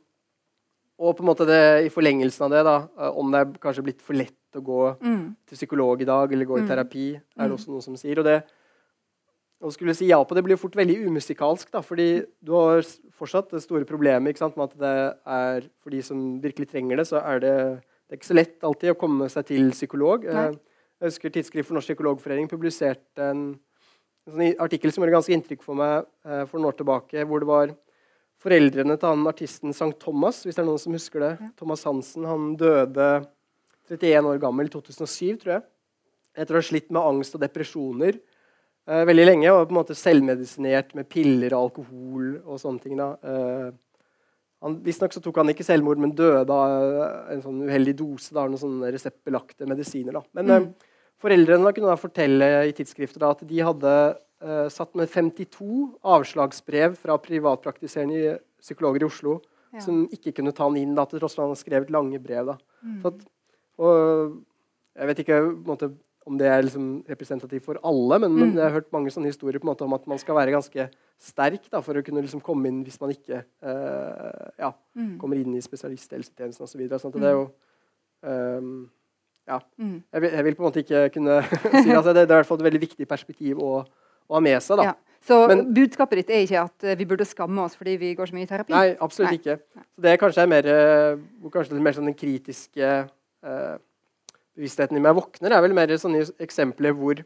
og på en måte det, i forlengelsen av det, da, eh, om det er kanskje blitt for lett å gå mm. til psykolog i dag, eller gå i mm. terapi, er det mm. også noen som sier. Og det, å skulle si ja på det blir fort veldig umusikalsk. da, fordi du har fortsatt det store problemet sant, med at det er for de som virkelig trenger det, så er det, det er ikke så lett alltid å komme seg til psykolog. Nei. Eh, jeg husker Tidsskrift for Norsk Psykologforening publiserte en, en sånn artikkel som gjorde ganske inntrykk for meg eh, for noen år tilbake, hvor det var foreldrene til han artisten St. Thomas, hvis det er noen som husker det. Ja. Thomas Hansen. Han døde 31 år gammel i 2007, tror jeg. Etter å ha slitt med angst og depresjoner eh, veldig lenge og på en måte selvmedisinert med piller og alkohol og sånne ting. da. Han, Visstnok tok han ikke selvmord, men døde av en sånn uheldig dose av noen sånne reseptbelagte medisiner. da. Men mm. uh, foreldrene da kunne da fortelle i tidsskrifter da, at de hadde uh, satt med 52 avslagsbrev fra privatpraktiserende psykologer i Oslo ja. som ikke kunne ta han inn, da, til tross for at han hadde skrevet lange brev. da. Mm. At, og jeg vet ikke på en måte, om det er liksom representativt for alle, men, mm. men, jeg har hørt mange sånne historier på en måte om at man skal være ganske sterk da, for å kunne liksom komme inn hvis man ikke uh, ja, mm. kommer inn i spesialisthelsetjenesten osv. Så videre, sånn det er jo um, ja. Mm. Jeg, vil, jeg, vil, på en måte ikke kunne si altså, det, det er i hvert fall et veldig viktig perspektiv å, å ha med seg. da. Ja. Så men, budskapet ditt er ikke at vi burde skamme oss fordi vi går så mye i terapi? Nei, absolutt nei. ikke. Så det er kanskje mer, eh, kanskje mer sånn den kritiske uh, bevisstheten i meg våkner, er vel mer sånne eksempler hvor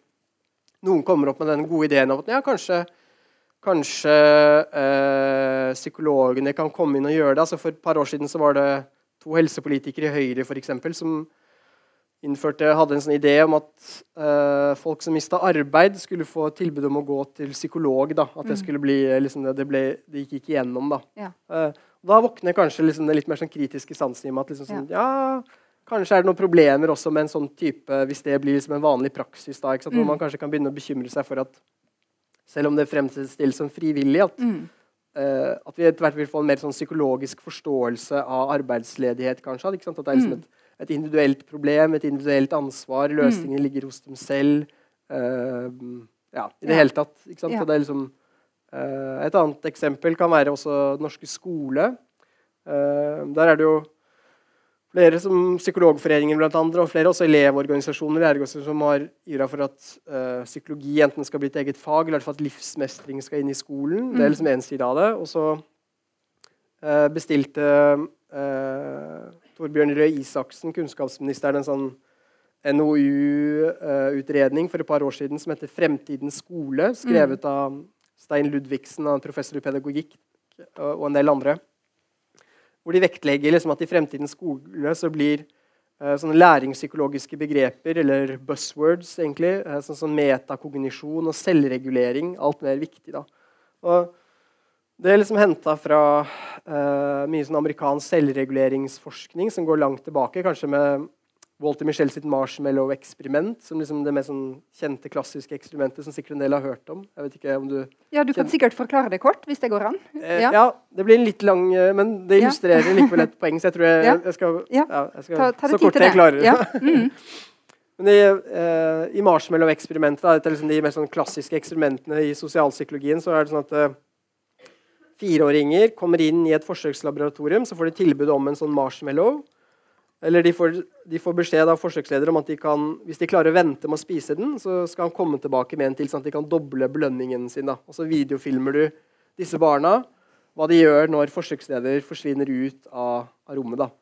noen kommer opp med den gode ideen av at ja, kanskje, kanskje øh, psykologene kan komme inn og gjøre det. Altså for et par år siden så var det to helsepolitikere i Høyre for eksempel, som innførte, hadde en sånn idé om at øh, folk som mista arbeid, skulle få tilbud om å gå til psykolog. Da. At det mm. skulle bli liksom, det, ble, det gikk ikke igjennom. Da, ja. uh, da våkner kanskje liksom, det litt mer sånn kritiske sansen i meg. at liksom, sånn, ja. ja. Kanskje er det noen problemer også med en sånn type, hvis det blir liksom en vanlig praksis. da, mm. Hvor man kanskje kan begynne å bekymre seg for at selv om det fremstilles som frivillig, at, mm. uh, at vi etter hvert vil få en mer sånn psykologisk forståelse av arbeidsledighet. kanskje, At det er liksom mm. et et individuelt problem, et individuelt ansvar. Løsningen mm. ligger hos dem selv. Uh, ja, i det ja. hele tatt. Ja. Det liksom, uh, et annet eksempel kan være også norske skole. Der er det jo flere som Psykologforeningen blant andre, og flere også elevorganisasjoner som har gira for at uh, psykologi enten skal bli et eget fag, eller at livsmestring skal inn i skolen. Det er mm. liksom én side av det. Og så uh, bestilte uh, Torbjørn Røe Isaksen, kunnskapsministeren, en sånn NOU-utredning for et par år siden som heter 'Fremtidens skole', skrevet mm. av Stein Ludvigsen, professor i pedagogikk, og en del andre. Hvor de vektlegger liksom at i fremtidens skole så blir uh, sånne læringspsykologiske begreper, eller buzzwords, egentlig, uh, sånn som metakognisjon og selvregulering, alt mer viktig. da. Og det er liksom henta fra uh, mye sånn amerikansk selvreguleringsforskning som går langt tilbake, kanskje med Walter Michel sitt marshmallow-eksperiment, som liksom det mest sånn kjente, klassiske eksperimentet som sikkert en del har hørt om. Jeg vet ikke om Du Ja, du kan kjenner... sikkert forklare det kort, hvis det går an. Eh, ja. ja. det blir en litt lang, eh, men det illustrerer ja. likevel et poeng, så jeg tror jeg, ja. jeg skal, ja. jeg skal ta, ta Så kort jeg klarer. Ja. Mm. men i, eh, i marshmallow-eksperimentet, dette er liksom de mest sånn klassiske eksperimentene i sosialpsykologien, så er det sånn at eh, fireåringer kommer inn i et forsøkslaboratorium, så får de tilbud om en sånn marshmallow. Eller de får, de får beskjed av forsøksleder om at de kan, hvis de klarer å vente med å spise den, så skal han komme tilbake med en til, sånn at de kan doble belønningen sin. Da. Og så videofilmer du disse barna, hva de gjør når forsøksleder forsvinner ut av, av rommet. Da.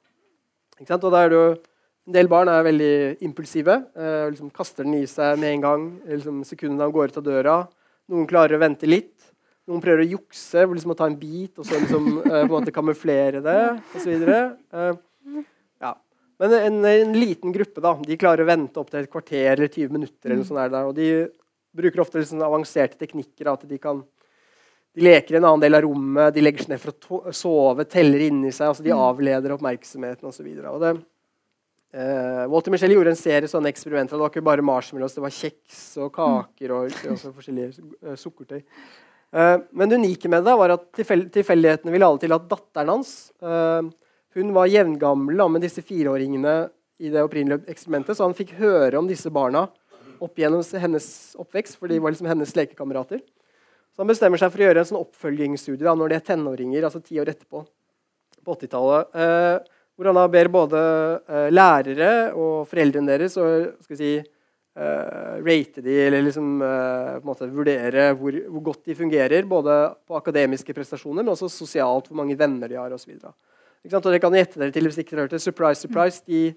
Og da er det jo en del barn er veldig impulsive. Eh, liksom kaster den i seg med en gang. Liksom sekundene han går ut av døra. Noen klarer å vente litt. Noen prøver å jukse, liksom å ta en bit og så liksom, eh, på en måte kamuflere det osv. Eh. Men en, en, liten gruppe da, de klarer å vente opp til et kvarter eller 20 minutter. eller sånn der, og De bruker ofte liksom avanserte teknikker. at de kan de leker i en annen del av rommet, de legger seg ned for å sove, teller inni seg. altså De mm. avleder oppmerksomheten osv. Eh, Walter Michelle gjorde en serie sånne eksperimenter. Det var ikke bare marshmallows, det var kjeks og kaker og, og forskjellige uh, sukkertøy. Eh, men det unike med det var at tilfeldighetene ville alle til at datteren hans eh, hun var jevngammel med disse fireåringene i det opprinnelige eksperimentet, så han fikk høre om disse barna opp gjennom hennes oppvekst, for de var liksom hennes lekekamerater. Så han bestemmer seg for å gjøre en sånn oppfølgingsstudie da, når de er tenåringer, altså ti år etterpå, på 80-tallet. Eh, hvor han da ber både eh, lærere og foreldrene deres å skal si, eh, rate de, eller liksom, uh, på en måte vurdere hvor, hvor, godt de fungerer. Både på akademiske prestasjoner, men også sosialt, hvor mange venner de har osv. Og dere kan gjette dere til hvis ikke dere hørte Surprise, surprise. De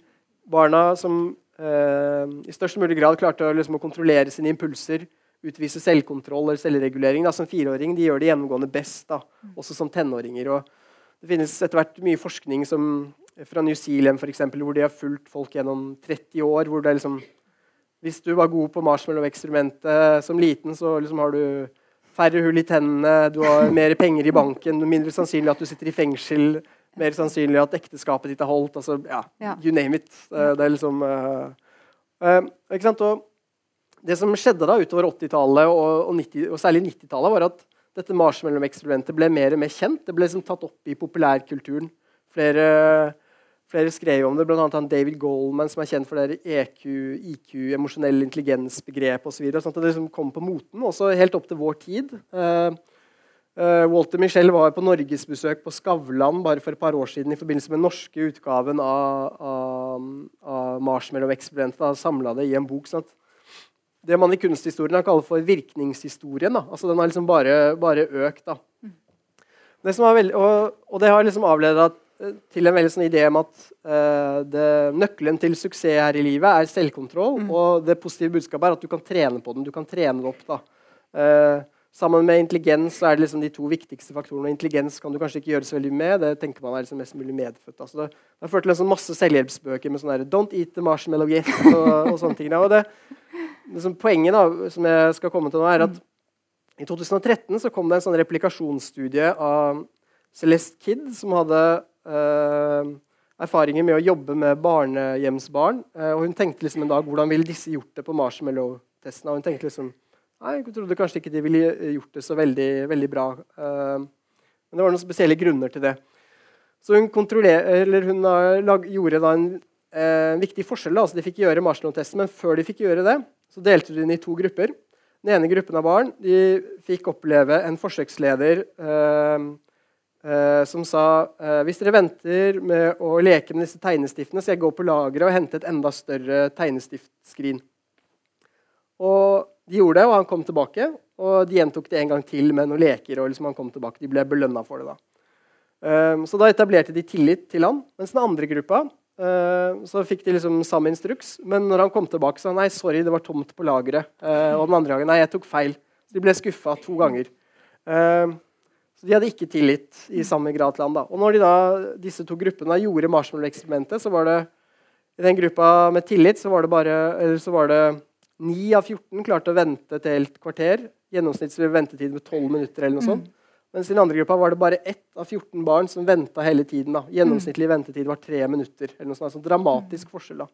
barna som eh, i størst mulig grad klarte å, liksom, å, kontrollere sine impulser, utvise selvkontroll eller selvregulering da, som fireåring, de gjør det gjennomgående best, da, også som tenåringer. og det finnes etter hvert mye forskning som, fra New Zealand for eksempel, hvor de har fulgt folk gjennom 30 år. hvor det er liksom hvis du var god på marshmallow-eksperimentet som liten, så liksom har du færre hull i tennene, du har mer penger i banken, mindre sannsynlig at du sitter i fengsel, mer sannsynlig at ekteskapet ditt er holdt. altså, ja, ja. You name it. Det er liksom uh, ikke sant? Og det som skjedde da utover 80-tallet, og, og, og, særlig 90-tallet, var at dette marshmallow-eksperimentet ble mer og mer kjent. Det ble liksom tatt opp i populærkulturen. Flere Flere skrev om det, bl.a. David Goldman, som er kjent for det EQ, IQ, emosjonell intelligens-begrep osv. Så sånn at det liksom kom på moten, også helt opp til vår tid. Uh, Walter Michel var på norgesbesøk på Skavlan bare for et par år siden i forbindelse med den norske utgaven av, av, av Marshmallow-eksperimentet. Samla det i en bok. Sant? det man i kunsthistorien har kalt for virkningshistorien. Da. Altså, den har liksom bare, bare økt. Da. Det veldig, og, og, det har liksom avledet til en veldig sånn idé om at uh, det, nøkkelen til suksess her i livet er selvkontroll. Mm. Og det positive budskapet er at du kan trene på den. Du kan trene det opp. da. Uh, Sammen med intelligens er det liksom de to viktigste faktorene. Intelligens kan du kanskje ikke gjøre så veldig med. Det tenker man er liksom mest mulig medfødt. Altså det, har ført til en sånn masse selvhjelpsbøker med sånn der, 'Don't eat the marshmallow yet' og, og sånne ting. Og det, liksom, poenget da, som jeg skal komme til nå, er at i 2013 så kom det en sånn replikasjonsstudie av Celeste Kidd, som hadde øh, erfaringer med å jobbe med barnehjemsbarn. Øh, og hun tenkte liksom en dag hvordan ville disse gjort det på marshmallow-testen. Og hun tenkte liksom Nei, jeg trodde kanskje ikke de ville gjort det så veldig, veldig bra. Uh, men det var noen spesielle grunner til det. Så hun, hun lag, gjorde da en uh, viktig forskjell. Da. Altså, de fikk gjøre marshmallow-testen, men før de fikk gjøre det, så delte de den i to grupper. Den ene gruppen av barn de fikk oppleve en forsøksleder uh, som sa hvis dere venter med å leke med disse tegnestiftene, skal jeg gå på lageret og hente et enda større tegnestiftskrin. Og de gjorde det, og han kom tilbake. Og de gjentok det en gang til med noen leker. og liksom han kom tilbake. De ble belønna for det. da. Um, så da etablerte de tillit til han. Mens den andre gruppa uh, så fikk de liksom samme instruks. Men når han kom tilbake, sa han nei, sorry, det var tomt på lageret. Uh, og den andre gangen nei, jeg tok feil. Så de ble skuffa to ganger. Uh, så de hadde ikke tillit i samme grad til han. da. Og når de da, disse to gruppene gjorde marshmallow-eksperimentet, så var det i den gruppa med tillit så var det bare, eller så var det 9 av 14 klarte å vente et helt kvarter. Gjennomsnittlig ventetid med 12 minutter. eller noe sånt. Mm. Mens i den andre gruppa var det bare ett av 14 barn som venta hele tiden. da. Gjennomsnittlig mm. ventetid var tre minutter. eller noe sånt. Altså, dramatisk mm. forskjell. da.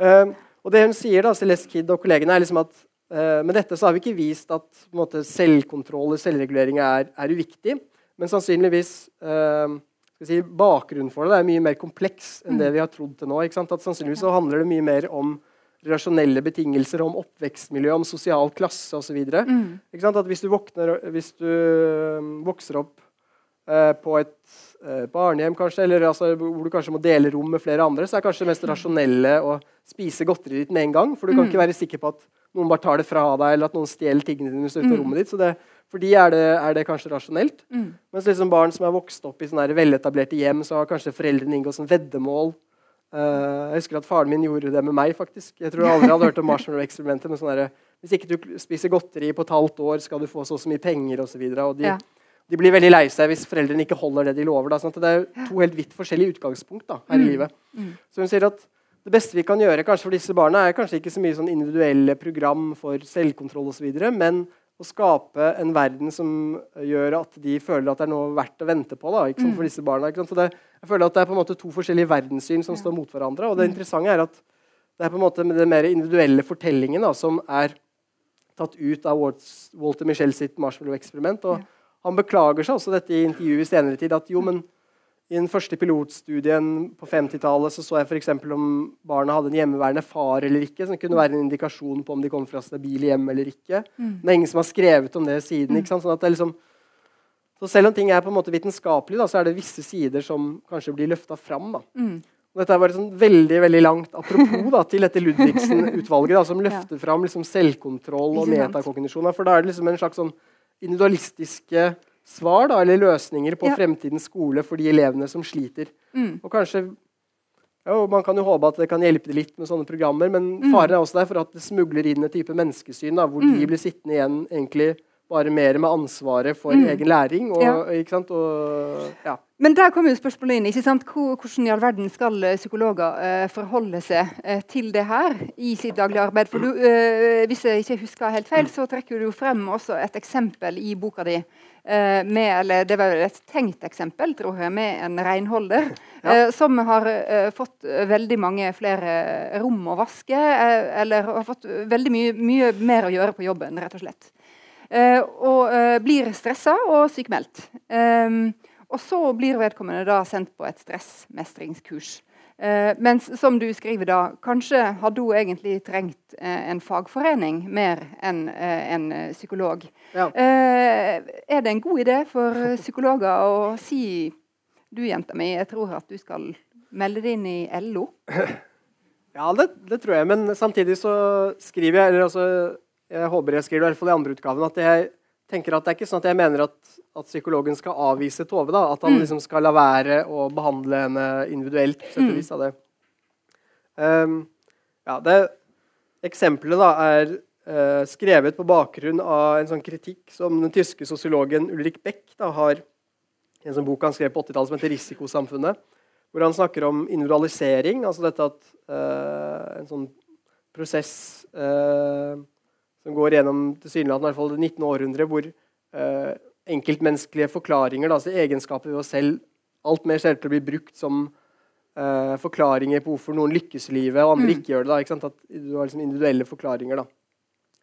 Uh, og det hun sier, da, Celeste Kidd og kollegene, er liksom at uh, med dette så har vi ikke vist at måte, selvkontroll og selvregulering er, er, uviktig. Men sannsynligvis uh, si, bakgrunnen for det, det er mye mer kompleks enn det vi har trodd til nå. At Sannsynligvis så handler det mye mer om rasjonelle betingelser, om oppvekstmiljø, om sosial klasse osv. Mm. Hvis, du hvis du um, vokser opp eh, på et eh, barnehjem, kanskje, eller altså, hvor du kanskje må dele rom med flere andre, så er kanskje det mest rasjonelle å spise godteriet ditt med en gang. For du kan mm. ikke være sikker på at noen bare tar det fra deg, eller at noen stjeler tingene dine ut av mm. rommet ditt. så det for de er det, er det kanskje rasjonelt. Mm. Mens liksom barn som er vokst opp i veletablerte hjem, så har kanskje foreldrene inngått sånn veddemål Uh, jeg husker at Faren min gjorde det med meg. faktisk. Jeg tror jeg aldri hadde hørt om marshmallow-eksperimentet. men sånn der, Hvis ikke du spiser godteri på et halvt år, skal du få så, så mye penger osv. De, ja. de blir veldig lei seg hvis foreldrene ikke holder det de lover. Da, sånn det er to helt vidt forskjellige utgangspunkt da, her mm. i livet. Mm. Så hun sier at det beste vi kan gjøre kanskje for disse barna, er kanskje ikke så mye sånn individuelle program for selvkontroll osv., men å skape en verden som gjør at de føler at det er noe verdt å vente på da, sant, for disse barna. Det, jeg føler at det er på en måte to forskjellige verdenssyn som står mot hverandre. og Det mm. interessante er at det er på en måte den mer individuelle fortellingen da, som er tatt ut av Walter Michel sitt marshmallow-eksperiment. og. Han beklager seg også dette i intervjuet i senere tid. at jo, men i den første pilotstudien på 50-tallet så, så jeg f.eks. om barna hadde en hjemmeværende far eller ikke. som kunne være en indikasjon på om de kom fra stabile hjem eller ikke. Mm. Det er ingen som har skrevet om det siden. ikke sant? Sånn at det liksom, så selv om ting er på en måte vitenskapelig, da, så er det visse sider som kanskje blir løfta fram. Da. Mm. Dette er bare sånn veldig veldig langt apropos da, til dette Ludvigsen-utvalget, som løfter fram liksom, selvkontroll og metakognisjon. For da er det liksom en slags sånn individualistiske svar da, eller løsninger på ja. fremtidens skole for de elevene som sliter. Mm. Og kanskje ja, Man kan jo håpe at det kan hjelpe litt med sånne programmer, men mm. faren er også der for at det smugler inn et type menneskesyn da, hvor mm. de blir sittende igjen egentlig bare mer med ansvaret for mm. egen læring. Og, ja. og, ja. Men der kommer jo spørsmålet inn. ikke sant? Hvordan i all verden skal eh, psykologer uh, forholde seg uh, til det her i sitt daglige arbeid? For du, uh, Hvis jeg ikke husker helt feil, så trekker du jo frem også et eksempel i boka di. med, eller Det var et tenkt eksempel tror jeg, med en renholder ja. som har fått veldig mange flere rom å vaske. eller har fått veldig mye, mye mer å gjøre på jobben, rett og slett. Eh, og eh, blir stressa og sykemeldt. Ehm, og så blir vedkommende da sendt på et stressmestringskurs. Eh, mens som du skriver da, kanskje hadde hun egentlig trengt en fagforening mer enn en psykolog. Ja. Eh, er det en god idé for psykologer å si du, jenta mi, jeg tror at du skal melde deg inn i LO? Ja, det, det tror jeg. Men samtidig så skriver jeg eller altså jeg håper jeg skriver i hvert fall i andre utgaven, at jeg tenker at det er ikke sånn at jeg mener at, at psykologen skal avvise Tove. da, At han mm. liksom skal la være å behandle henne individuelt. på mm. av det. Um, ja, det Eksempelet da er uh, skrevet på bakgrunn av en sånn kritikk som den tyske sosiologen Ulrik Beck da, har i en sånn bok han skrev på 80-tallet som heter 'Risikosamfunnet', hvor han snakker om individualisering. altså dette at uh, En sånn prosess som går gjennom tilsynelatende i hvert fall det 19. århundre, hvor enkeltmenneskelige forklaringer, altså egenskaper ved oss selv, alt mer ser til å bli brukt som eh, forklaringer på hvorfor noen lykkes i livet og andre mm. ikke gjør det. Da, ikke sant? At du har liksom individuelle forklaringer da,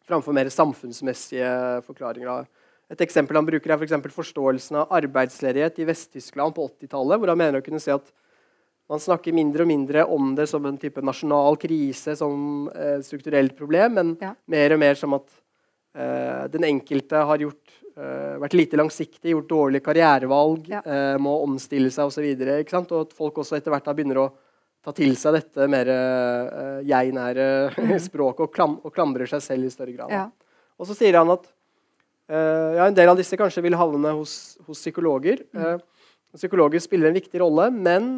framfor mer samfunnsmessige forklaringer. Da. Et eksempel han bruker er for forståelsen av arbeidsledighet i Vest-Tyskland på 80-tallet, hvor han mener å kunne se at man snakker mindre og mindre om det som en type nasjonal krise, som et strukturelt problem, men ja. mer og mer som at eh, den enkelte har gjort eh, vært lite langsiktig, gjort dårlige karrierevalg, ja. uh, må omstille seg osv. Og, så og at folk også etter hvert da begynner å ta til seg dette mer uh, jeg-nære mm. språket og, klam og, klandrer seg selv i større grad. Ja. Og så sier han at ja, en del av disse kanskje vil havne hos, hos psykologer. Mm. psykologer spiller en viktig rolle, men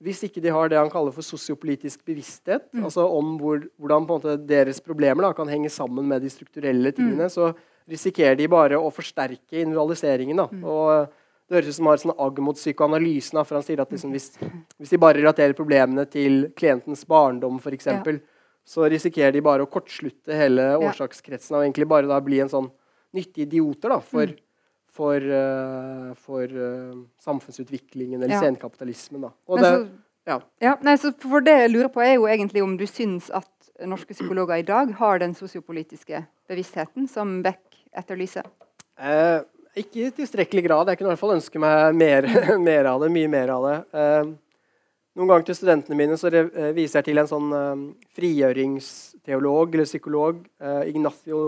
hvis ikke de har det han kaller for sosiopolitisk bevissthet, mm. altså om hvor, hvordan deres problemer da, kan henge sammen med de strukturelle tingene, mm. så risikerer de bare å forsterke individualiseringen. Mm. Og det høres ut som han har sånn agg mot psykoanalysen. for han sier at liksom, hvis, hvis, de bare relaterer problemene til klientens barndom, f.eks., ja. så risikerer de bare å kortslutte hele årsakskretsen og egentlig bare da bli en sånn nyttige idioter da, for, mm. For, uh, for uh, samfunnsutviklingen eller ja. senkapitalismen. Da. Og det, ja. ja nei, for det jeg lurer på, er jo egentlig om du syns at norske psykologer i dag har den sosiopolitiske bevisstheten som Beck etterlyser? Eh, ikke i tilstrekkelig grad. Jeg kunne i hvert fall ønske meg mer, mer av det. Mye mer av det. Eh, noen ganger til studentene mine så eh, viser jeg til en sånn frigjøringsteolog eller psykolog, Ignacio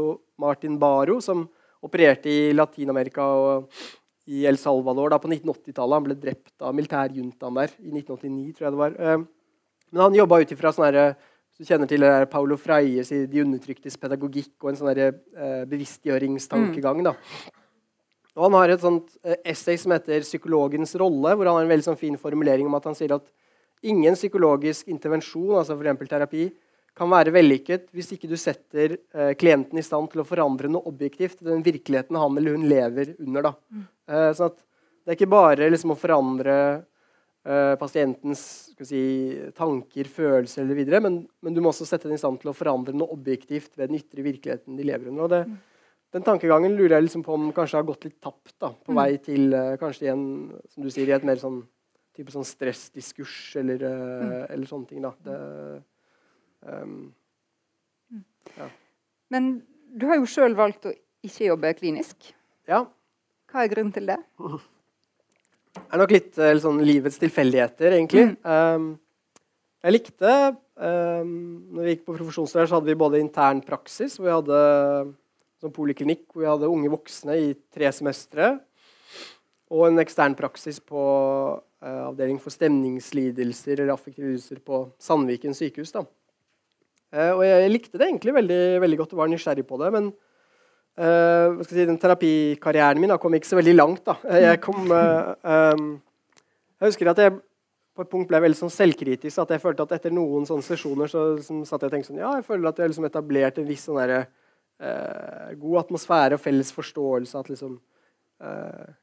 Martin Baro, som opererte i Latin-Amerika og i El Salvador da, på 1980-tallet. Han ble drept av militærjuntaen der i 1989, tror jeg det var. Uh, men han jobba ut ifra sånne her, du kjenner til det Paulo Freies 'De undertryktes pedagogikk' og en sånn eh, bevisstgjøringstankegang. Da. Og Han har et sånt eh, essay som heter 'Psykologens rolle', hvor han har en veldig sånn fin formulering om at han sier at ingen psykologisk intervensjon, altså f.eks. terapi, kan være vellykket hvis ikke du setter eh, klienten i stand til å forandre noe objektivt i den virkeligheten han eller hun lever under. Da. Mm. Eh, sånn det er ikke bare liksom, å forandre eh, pasientens si, tanker, følelser eller videre, men, men, du må også sette den i stand til å forandre noe objektivt ved den ytre virkeligheten de lever under. og det, mm. Den tankegangen lurer jeg liksom på om kanskje har gått litt tapt da, på mm. vei til uh, kanskje igjen, som du sier, i et mer sånn type sånn stressdiskurs eller, uh, mm. eller, sånne ting. da. Det, um, ja. Men du har jo sjøl valgt å ikke jobbe klinisk. Ja. Hva er grunnen til det? Det er nok litt uh, sånn livets tilfeldigheter, egentlig. Mm. Um, jeg likte um, når vi gikk på profesjonslærer, så hadde vi både intern praksis, hvor vi hadde sånn poliklinikk hvor vi hadde unge voksne i tre semestre, og en ekstern praksis på uh, avdeling for stemningslidelser eller affektive lidelser på Sandviken sykehus. Da. Uh, og jeg likte det egentlig veldig, veldig godt og var nysgjerrig på det. men Uh, si, den terapikarrieren min da, kom ikke så veldig langt. Da. Jeg, kom, uh, um, jeg husker at jeg på et punkt ble veldig sånn selvkritisk. at jeg følte at Etter noen sånne sesjoner så liksom, satt jeg og tenkte sånn, ja, jeg føler at jeg har liksom etablert en viss sånn der, uh, god atmosfære og felles forståelse. At liksom,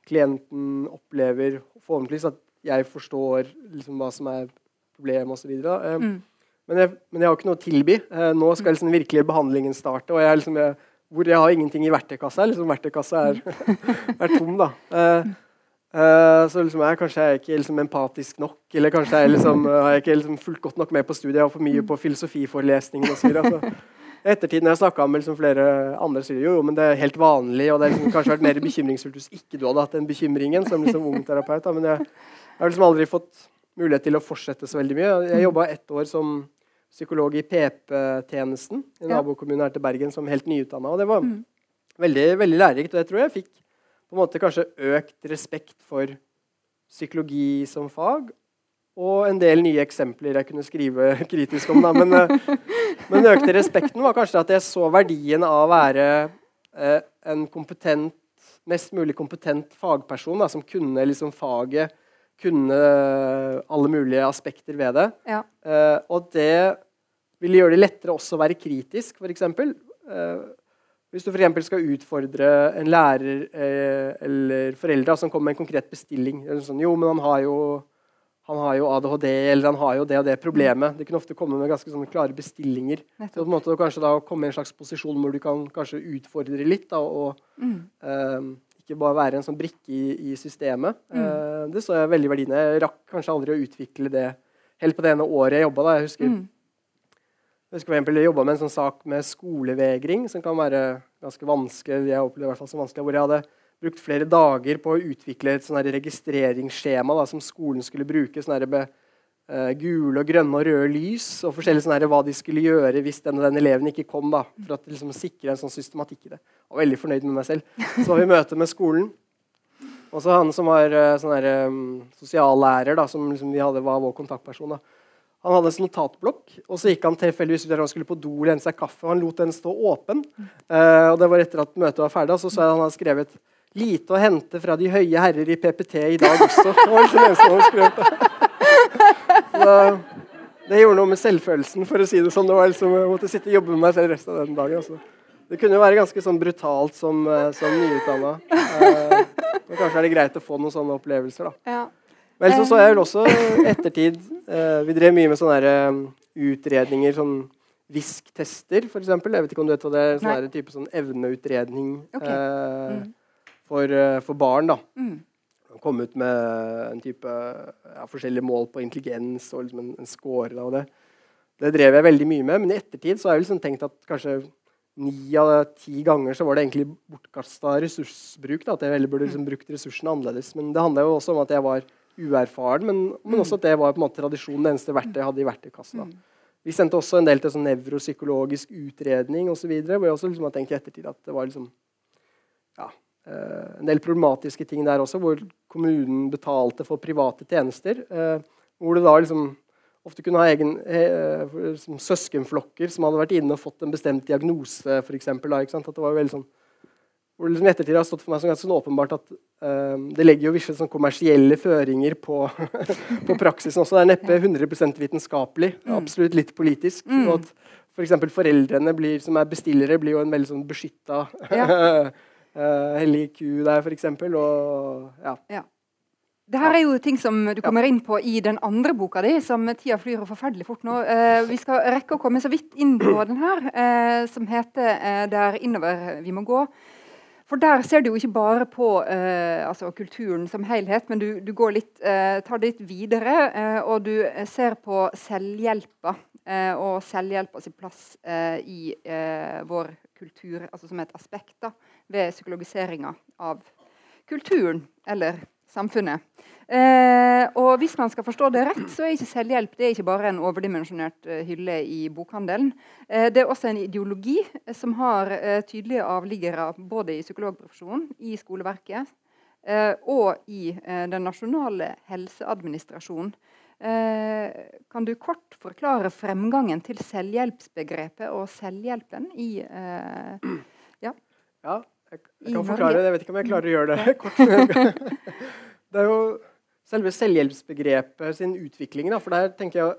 klienten opplever forhåpentligvis at jeg forstår liksom, hva som er problemet osv. Uh, mm. Men, jeg, men jeg har ikke noe å tilby. nå skal liksom, virkelig behandlingen starte. og jeg, liksom, jeg hvor jeg har ingenting i verktøykassa. Liksom, verktøykassa er, er tom, da. Eh, eh, så liksom, jeg, kanskje er jeg ikke liksom, empatisk nok, eller kanskje jeg liksom, har jeg ikke liksom, fulgt godt nok med på studiet. Jeg har for mye på filosofiforelesninger osv. videre, ettertid når jeg snakka med liksom, flere andre, sier jo, jo, men det er helt vanlig. Og det har liksom, kanskje vært mer bekymringsfullt hvis ikke du hadde hatt den bekymringen som liksom, ung terapeut. Da. Men jeg, jeg har liksom aldri fått mulighet til å fortsette så veldig mye. Jeg jobba ett år som psykolog i PP-tjenesten i nabokommunen her til Bergen som helt nyutdanna. Og det var mm. veldig, veldig lærerikt. Og jeg tror jeg fikk på en måte kanskje økt respekt for psykologi som fag. Og en del nye eksempler jeg kunne skrive kritisk om. Da. Men, eh, men den økte respekten var kanskje at jeg så verdien av å være eh, en kompetent, mest mulig kompetent fagperson da, som kunne liksom faget kunne alle mulige aspekter ved det. Ja. Uh, og det ville gjøre det lettere også å være kritisk, f.eks. Uh, uh, hvis du f.eks. skal utfordre en lærer uh, eller foreldre som kommer med en konkret bestilling sånn, Jo, men han har jo, han har jo, ADHD, eller han har jo det og det problemet. Det kunne ofte komme med ganske klare bestillinger. Så på en måte kanskje da komme i en slags posisjon hvor du kan kanskje utfordre litt. Da, og mm. Ikke bare være en sånn brikke i, i systemet. Mm. Eh, det så jeg veldig verdien Jeg rakk kanskje aldri å utvikle det helt på det ene året jeg jobba. Jeg husker mm. Jeg husker for Jeg jobba med en sånn sak med skolevegring, som kan være ganske vanskelig. jeg opplevde i hvert fall som vanskelig, hvor jeg hadde brukt flere dager på å utvikle et sånn registreringsskjema da, som skolen skulle bruke. sånn uh, gule, og grønne og røde lys, og forskjellig sånn hva de skulle gjøre hvis den, og den eleven ikke kom. da, For å liksom, sikre en sånn systematikk i det. Jeg var veldig fornøyd med meg selv. Så var vi i møte med skolen. Og så han som var uh, sånn um, sosiallærer, da, som liksom, vi hadde, var vår kontaktperson. da, han hadde en notatblokk, og så gikk han tilfeldigvis ut der han skulle på do og seg kaffe. og Han lot den stå åpen. Uh, og Det var etter at møtet var ferdig. Og så sa han hadde skrevet 'Lite å hente fra de høye herrer i PPT i dag også'. Det var liksom eneste han skrev. Så det gjorde noe med selvfølelsen, for å si det sånn. Det var liksom, Jeg måtte sitte og jobbe med meg selv resten av den dagen. Altså. Det kunne jo være ganske sånn brutalt som, eh, som nyutdanna. Uh, kanskje er det greit å få noen sånne opplevelser. da. Ja. Men så så jeg vel også ettertid eh, Vi drev mye med sånne der, utredninger, sånn VISK-tester, f.eks. Jeg vet ikke om du vet hva det er? Sånn type sånn evneutredning okay. eh, mm. for, for, barn. da. Mm. Kom ut med en type ja, forskjellige mål på intelligens og liksom en, en score. Og det, det drev jeg veldig mye med. Men i ettertid så har jeg liksom tenkt at kanskje ni av ti ganger så var det egentlig bortkasta ressursbruk. Da, at jeg heller burde liksom brukt ressursene annerledes. Men det handla jo også om at jeg var uerfaren, men, men, også at det var på en måte tradisjonen, det eneste verktøyet jeg hadde i verktøykassa. Mm. Vi sendte også en del til sånn nevropsykologisk utredning osv. Hvor jeg også liksom har tenkt i ettertid at det var liksom, ja, en del problematiske ting der også, hvor kommunen betalte for private tjenester. Eh, hvor du da liksom ofte kunne ha egen eh, liksom søskenflokker som hadde vært inne og fått en bestemt diagnose. For eksempel, da, At det var veldig sånn hvor det liksom ettertid har stått for meg som ganske sånn åpenbart at um, det legger jo visse sånn kommersielle føringer på, på, praksisen også. Det er neppe 100 vitenskapelig, mm. absolutt litt politisk. Mm. og at F.eks. For foreldrene blir, som er bestillere, blir jo en veldig sånn beskytta ja. uh, hellig ku der, f.eks. Og ja. ja. Det her er jo ting som du kommer inn på i den andre boka di, som tida flyr forferdelig fort nå. Eh, vi skal rekke å komme så vidt inn på den her, eh, som heter eh, 'Det er innover vi må gå'. For der ser du jo ikke bare på eh, altså kulturen som helhet, men du, du litt, eh, tar det litt videre. Eh, og du ser på selvhjelpa eh, og selvhjelpa sin plass eh, i eh, vår kultur, altså som et aspekt da, ved psykologiseringa av kulturen eller samfunnet. Og hvis man skal forstå det rett, så er ikke selvhjelp det er ikke bare en overdimensjonert hylle i bokhandelen. Det er også en ideologi som har tydelige avliggere både i psykologprofesjonen, i skoleverket og i den nasjonale helseadministrasjonen. Kan du kort forklare fremgangen til selvhjelpsbegrepet og selvhjelpen i ja. ja, jeg, jeg kan forklare det. Jeg vet ikke om jeg klarer å gjøre det kort. det er jo selve selvhjelpsbegrepet sin utvikling. Da, for der tenker jeg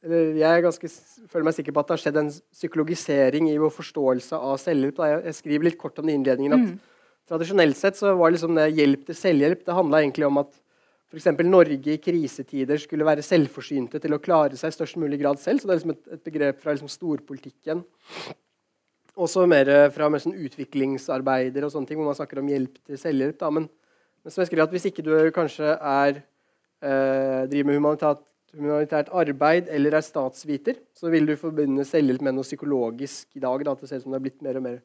jeg ganske, føler meg sikker på at det har skjedd en psykologisering i vår forståelse av selvhjelp. Da. Jeg, skriver litt kort om det i innledningen at mm. Tradisjonelt sett så var liksom det hjelp til selvhjelp det handla egentlig om at f.eks. Norge i krisetider skulle være selvforsynte til å klare seg i størst mulig grad selv. Så det er liksom et, et begrep fra liksom storpolitikken. Også mer fra mer sånn utviklingsarbeider og sånne ting, hvor man snakker om hjelp til selvhjelp. Men men som jeg skriver at hvis ikke du kanskje er, eh, driver med humanitært, humanitært, arbeid eller er statsviter, så vil du forbinde selvhjelp med noe psykologisk i dag. Da, at det ser ut som det er blitt mer og mer.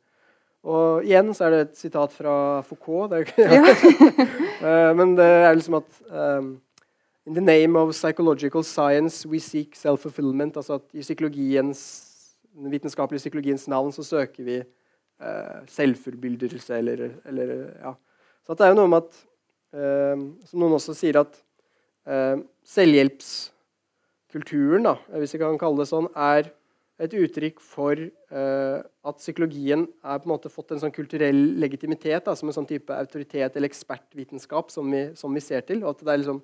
Og igjen så er det et sitat fra Foucault. Ja. uh, men det er liksom at um, In the name of psychological science we seek self-fulfillment. Altså at i psykologiens, den vitenskapelige psykologiens navn så søker vi uh, selvforbyldelse eller, eller ja, så det er jo noe med at eh, Som noen også sier, at eh, selvhjelpskulturen, da, hvis vi kan kalle det sånn, er et uttrykk for uh, at psykologien er på en måte fått en sånn kulturell legitimitet da, som en sånn type autoritet eller ekspertvitenskap som vi, som vi ser til. liksom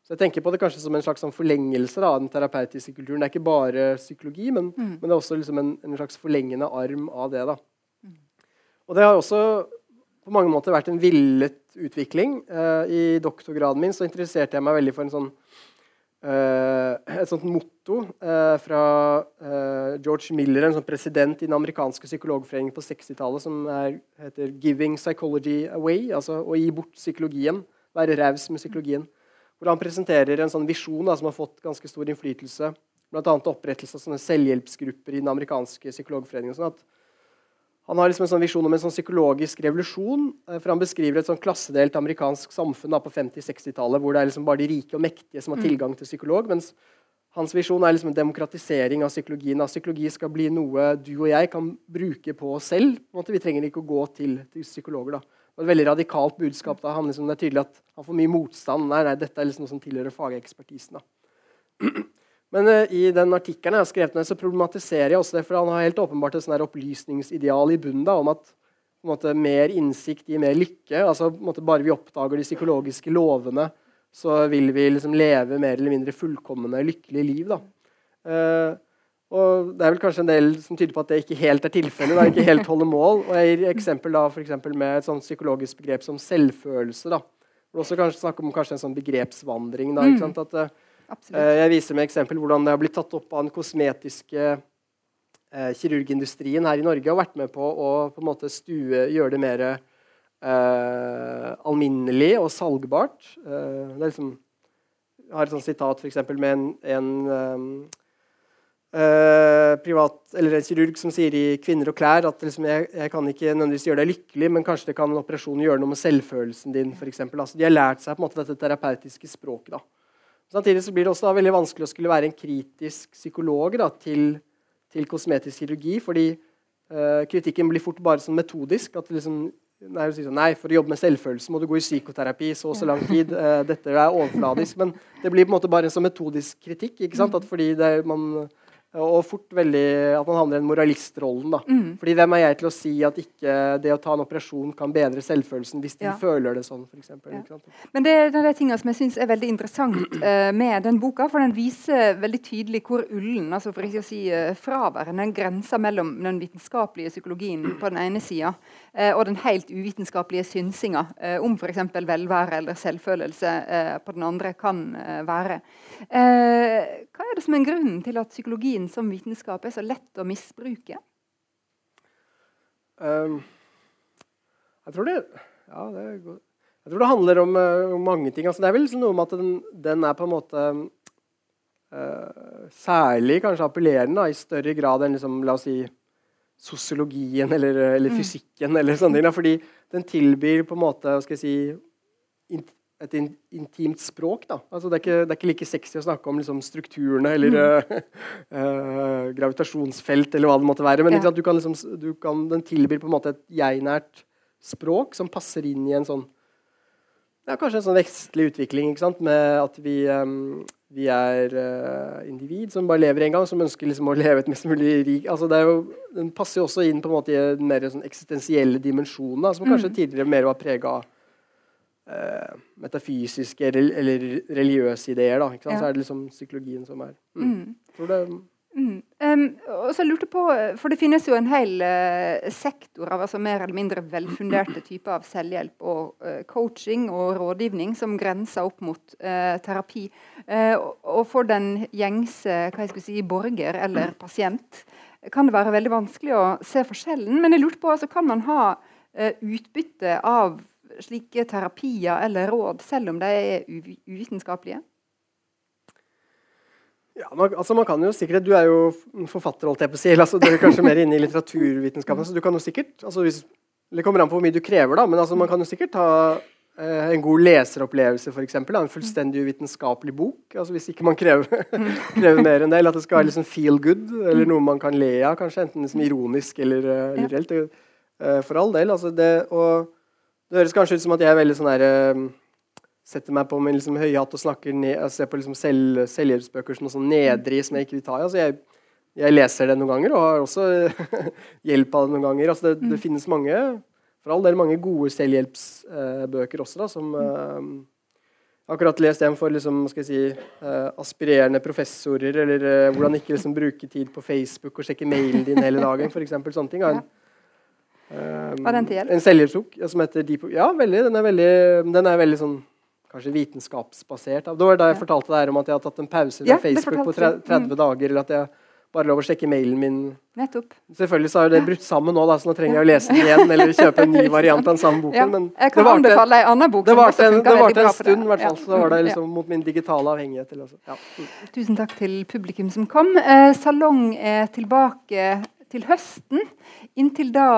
så jeg tenker på det kanskje som en slags sånn forlengelse da, av den terapeutiske kulturen. Det er ikke bare psykologi, men, mm. men det er også liksom en, en, slags forlengende arm av det. Mm. Og det har også på mange måter vært en villet utvikling. Uh, I doktorgraden min så interesserte jeg meg veldig for en sånn, uh, et sånt motto uh, fra George Miller, en sånn president i den amerikanske psykologforeningen på 60-tallet, som er, heter 'Giving Psychology Away', altså å gi bort psykologien. Være raus med psykologien hvor han presenterer en sånn visjon da, som har fått ganske stor innflytelse. Bl.a. opprettelse av sånne selvhjelpsgrupper i den amerikanske psykologforeningen. Sånn han har liksom en sånn visjon om en sånn psykologisk revolusjon. Eh, for Han beskriver et sånn klassedelt amerikansk samfunn da, på 50-60-tallet hvor det er liksom bare de rike og mektige som har mm. tilgang til psykolog. mens hans visjon er liksom en demokratisering av psykologien. At psykologi skal bli noe du og jeg kan bruke på oss selv. På vi trenger ikke å gå til, til psykologer. da et veldig radikalt budskap. da. Han liksom, det er tydelig at han får mye motstand. Nei, nei, dette er liksom noe som tilhører fagekspertisen. Men uh, i den artikkelen jeg har skrevet ned, så problematiserer jeg også det, for han har helt åpenbart et sånn opplysningsideal i bunnen da, om at måte, mer innsikt gir mer lykke. altså måte, Bare vi oppdager de psykologiske lovene, så vil vi liksom leve mer eller mindre fullkomne, lykkelige liv. da. Uh, og Det er vel kanskje en del som tyder på at det ikke helt er tilfellet. Det ikke helt holder mål. Og Jeg gir eksempel da, for eksempel med et sånt psykologisk begrep som selvfølelse. da. Hvor også kanskje snakke om kanskje en sånn begrepsvandring. da, ikke sant? At, uh, jeg viser med eksempel hvordan det har blitt tatt opp av den kosmetiske uh, kirurgindustrien her i Norge og vært med på å på en måte stue, gjøre det mer uh, alminnelig og salgbart. det er liksom, jeg har et sånt sitat for eksempel, med en, en um, Uh, privat, eller en kirurg som sier i 'Kvinner og klær' at liksom, jeg, jeg, kan ikke nødvendigvis gjøre deg lykkelig, men kanskje det kan en operasjon gjøre noe med selvfølelsen din. For eksempel. altså, de har lært seg på en måte dette terapeutiske språket. Da. Samtidig så blir det også da, veldig vanskelig å skulle være en kritisk psykolog da, til, til, kosmetisk kirurgi, fordi uh, kritikken blir fort bare sånn metodisk. at liksom, nei, sånn, nei, For å jobbe med selvfølelse må du gå i psykoterapi så og så lang tid. Uh, dette er overfladisk. Men det blir på en måte bare en sånn metodisk kritikk. ikke sant? At fordi det, man og fort veldig at man havner i den moralistrollen. da. Mm. Fordi hvem er jeg til å si at ikke det å ta en operasjon kan bedre selvfølelsen hvis de ja. føler det sånn? Eksempel, ja. Men det er de tingene som jeg syns er veldig interessant uh, med den boka. For den viser veldig tydelig hvor ullen, altså for ikke å si uh, fraværende, den grensa mellom den vitenskapelige psykologien på den ene sida uh, og den helt uvitenskapelige synsinga uh, om f.eks. velvære eller selvfølelse på den andre kan være. hva er det som er grunnen til at psykologien psykologien som vitenskap er så lett å misbruke? Um, jeg tror det ja, det Jeg tror det handler om, om mange ting. Altså, det er vel liksom noe med at den, den er på en måte uh, særlig kanskje appellerende i større grad enn liksom, la oss si, sosiologien eller, eller mm. fysikken. Mm. eller sånne ting. Fordi den tilbyr på en måte skal jeg si, et in intimt språk. Da. Altså, det, er ikke, det, er ikke, like sexy å snakke om liksom, strukturene eller mm. uh, gravitasjonsfelt eller hva det måtte være. Men ja. du kan liksom, du kan, den tilbyr på en måte et jeg-nært språk som passer inn i en sånn ja, Kanskje en sånn vestlig utvikling med at vi, um, vi er uh, individ som bare lever én gang, som ønsker liksom, å leve et mest mulig rik altså, jo, Den passer jo også inn på en måte i den mer sånn eksistensielle dimensjonen, som kanskje mm. tidligere mer var prega av uh, metafysiske eller religiøse ideer. Da, ja. Så er det liksom psykologien som er mm. Mm. Tror det Mm. Um, og så lurte på, for Det finnes jo en hel uh, sektor av altså mer eller mindre velfunderte typer av selvhjelp og uh, coaching og rådgivning som grenser opp mot uh, terapi. og for den gjengse hva jeg skulle si, borger eller pasient kan det være veldig vanskelig å se forskjellen. Men jeg lurte på, altså, kan man ha utbytte av slike terapier eller råd, selv om de er uvitenskapelige? Ja, man, altså man kan jo sikkert, Du er jo forfatter, holdt jeg på å si. Altså, du er kanskje mer inne i litteraturvitenskapen. så du kan jo sikkert, altså hvis, Det kommer an på hvor mye du krever, da, men altså man kan jo sikkert ha eh, en god leseropplevelse, f.eks. En fullstendig uvitenskapelig bok. altså Hvis ikke man krever, krever mer enn det. Eller at det skal være liksom feel good, eller noe man kan le av, kanskje. Enten liksom ironisk eller, eh, eller reelt. Uh, for all del. altså det, og det høres kanskje ut som at jeg er veldig sånn der, uh, setter meg på min liksom høye hatt og snakker ned, og ser på liksom selv, selvhjelpsbøker som noe sånn nedrig som jeg ikke vil ta i. Altså jeg, jeg, leser det noen ganger og har også hjelp av det noen ganger. Altså det, det, mm. finnes mange for all del mange gode selvhjelpsbøker også, da, som uh, akkurat lest en for liksom, skal jeg si, uh, aspirerende professorer, eller uh, hvordan ikke liksom, bruke tid på Facebook og sjekke mailen din hele dagen. f.eks. sånne ting. En, um, Var den til hjelp? En selvhjelpsbok ja, som heter Deep Ja, veldig. Den er veldig, den er veldig sånn kanskje vitenskapsbasert. Det var da jeg ja. fortalte deg om at jeg har tatt en pause fra ja, Facebook på 30 mm. dager. eller at jeg bare lov å sjekke mailen min. Nettopp. Selvfølgelig så har det brutt sammen nå, da, så nå trenger jeg å lese den igjen eller kjøpe en ny variant av den samme boken. Ja, men jeg kan anbefale en annen bok. Det varte en, det varte en stund, i hvert fall. Så var det liksom mot min digitale avhengighet. Til, ja. Tusen takk til publikum som kom. Eh, salong er tilbake til høsten. Inntil da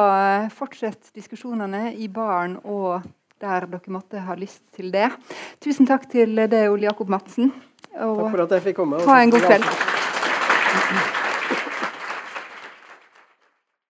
eh, fortsett diskusjonene i baren og der dere måtte ha lyst til det. Tusen takk til deg, Ole Jakob Madsen. Og takk for at jeg fikk komme. Ha en god kveld.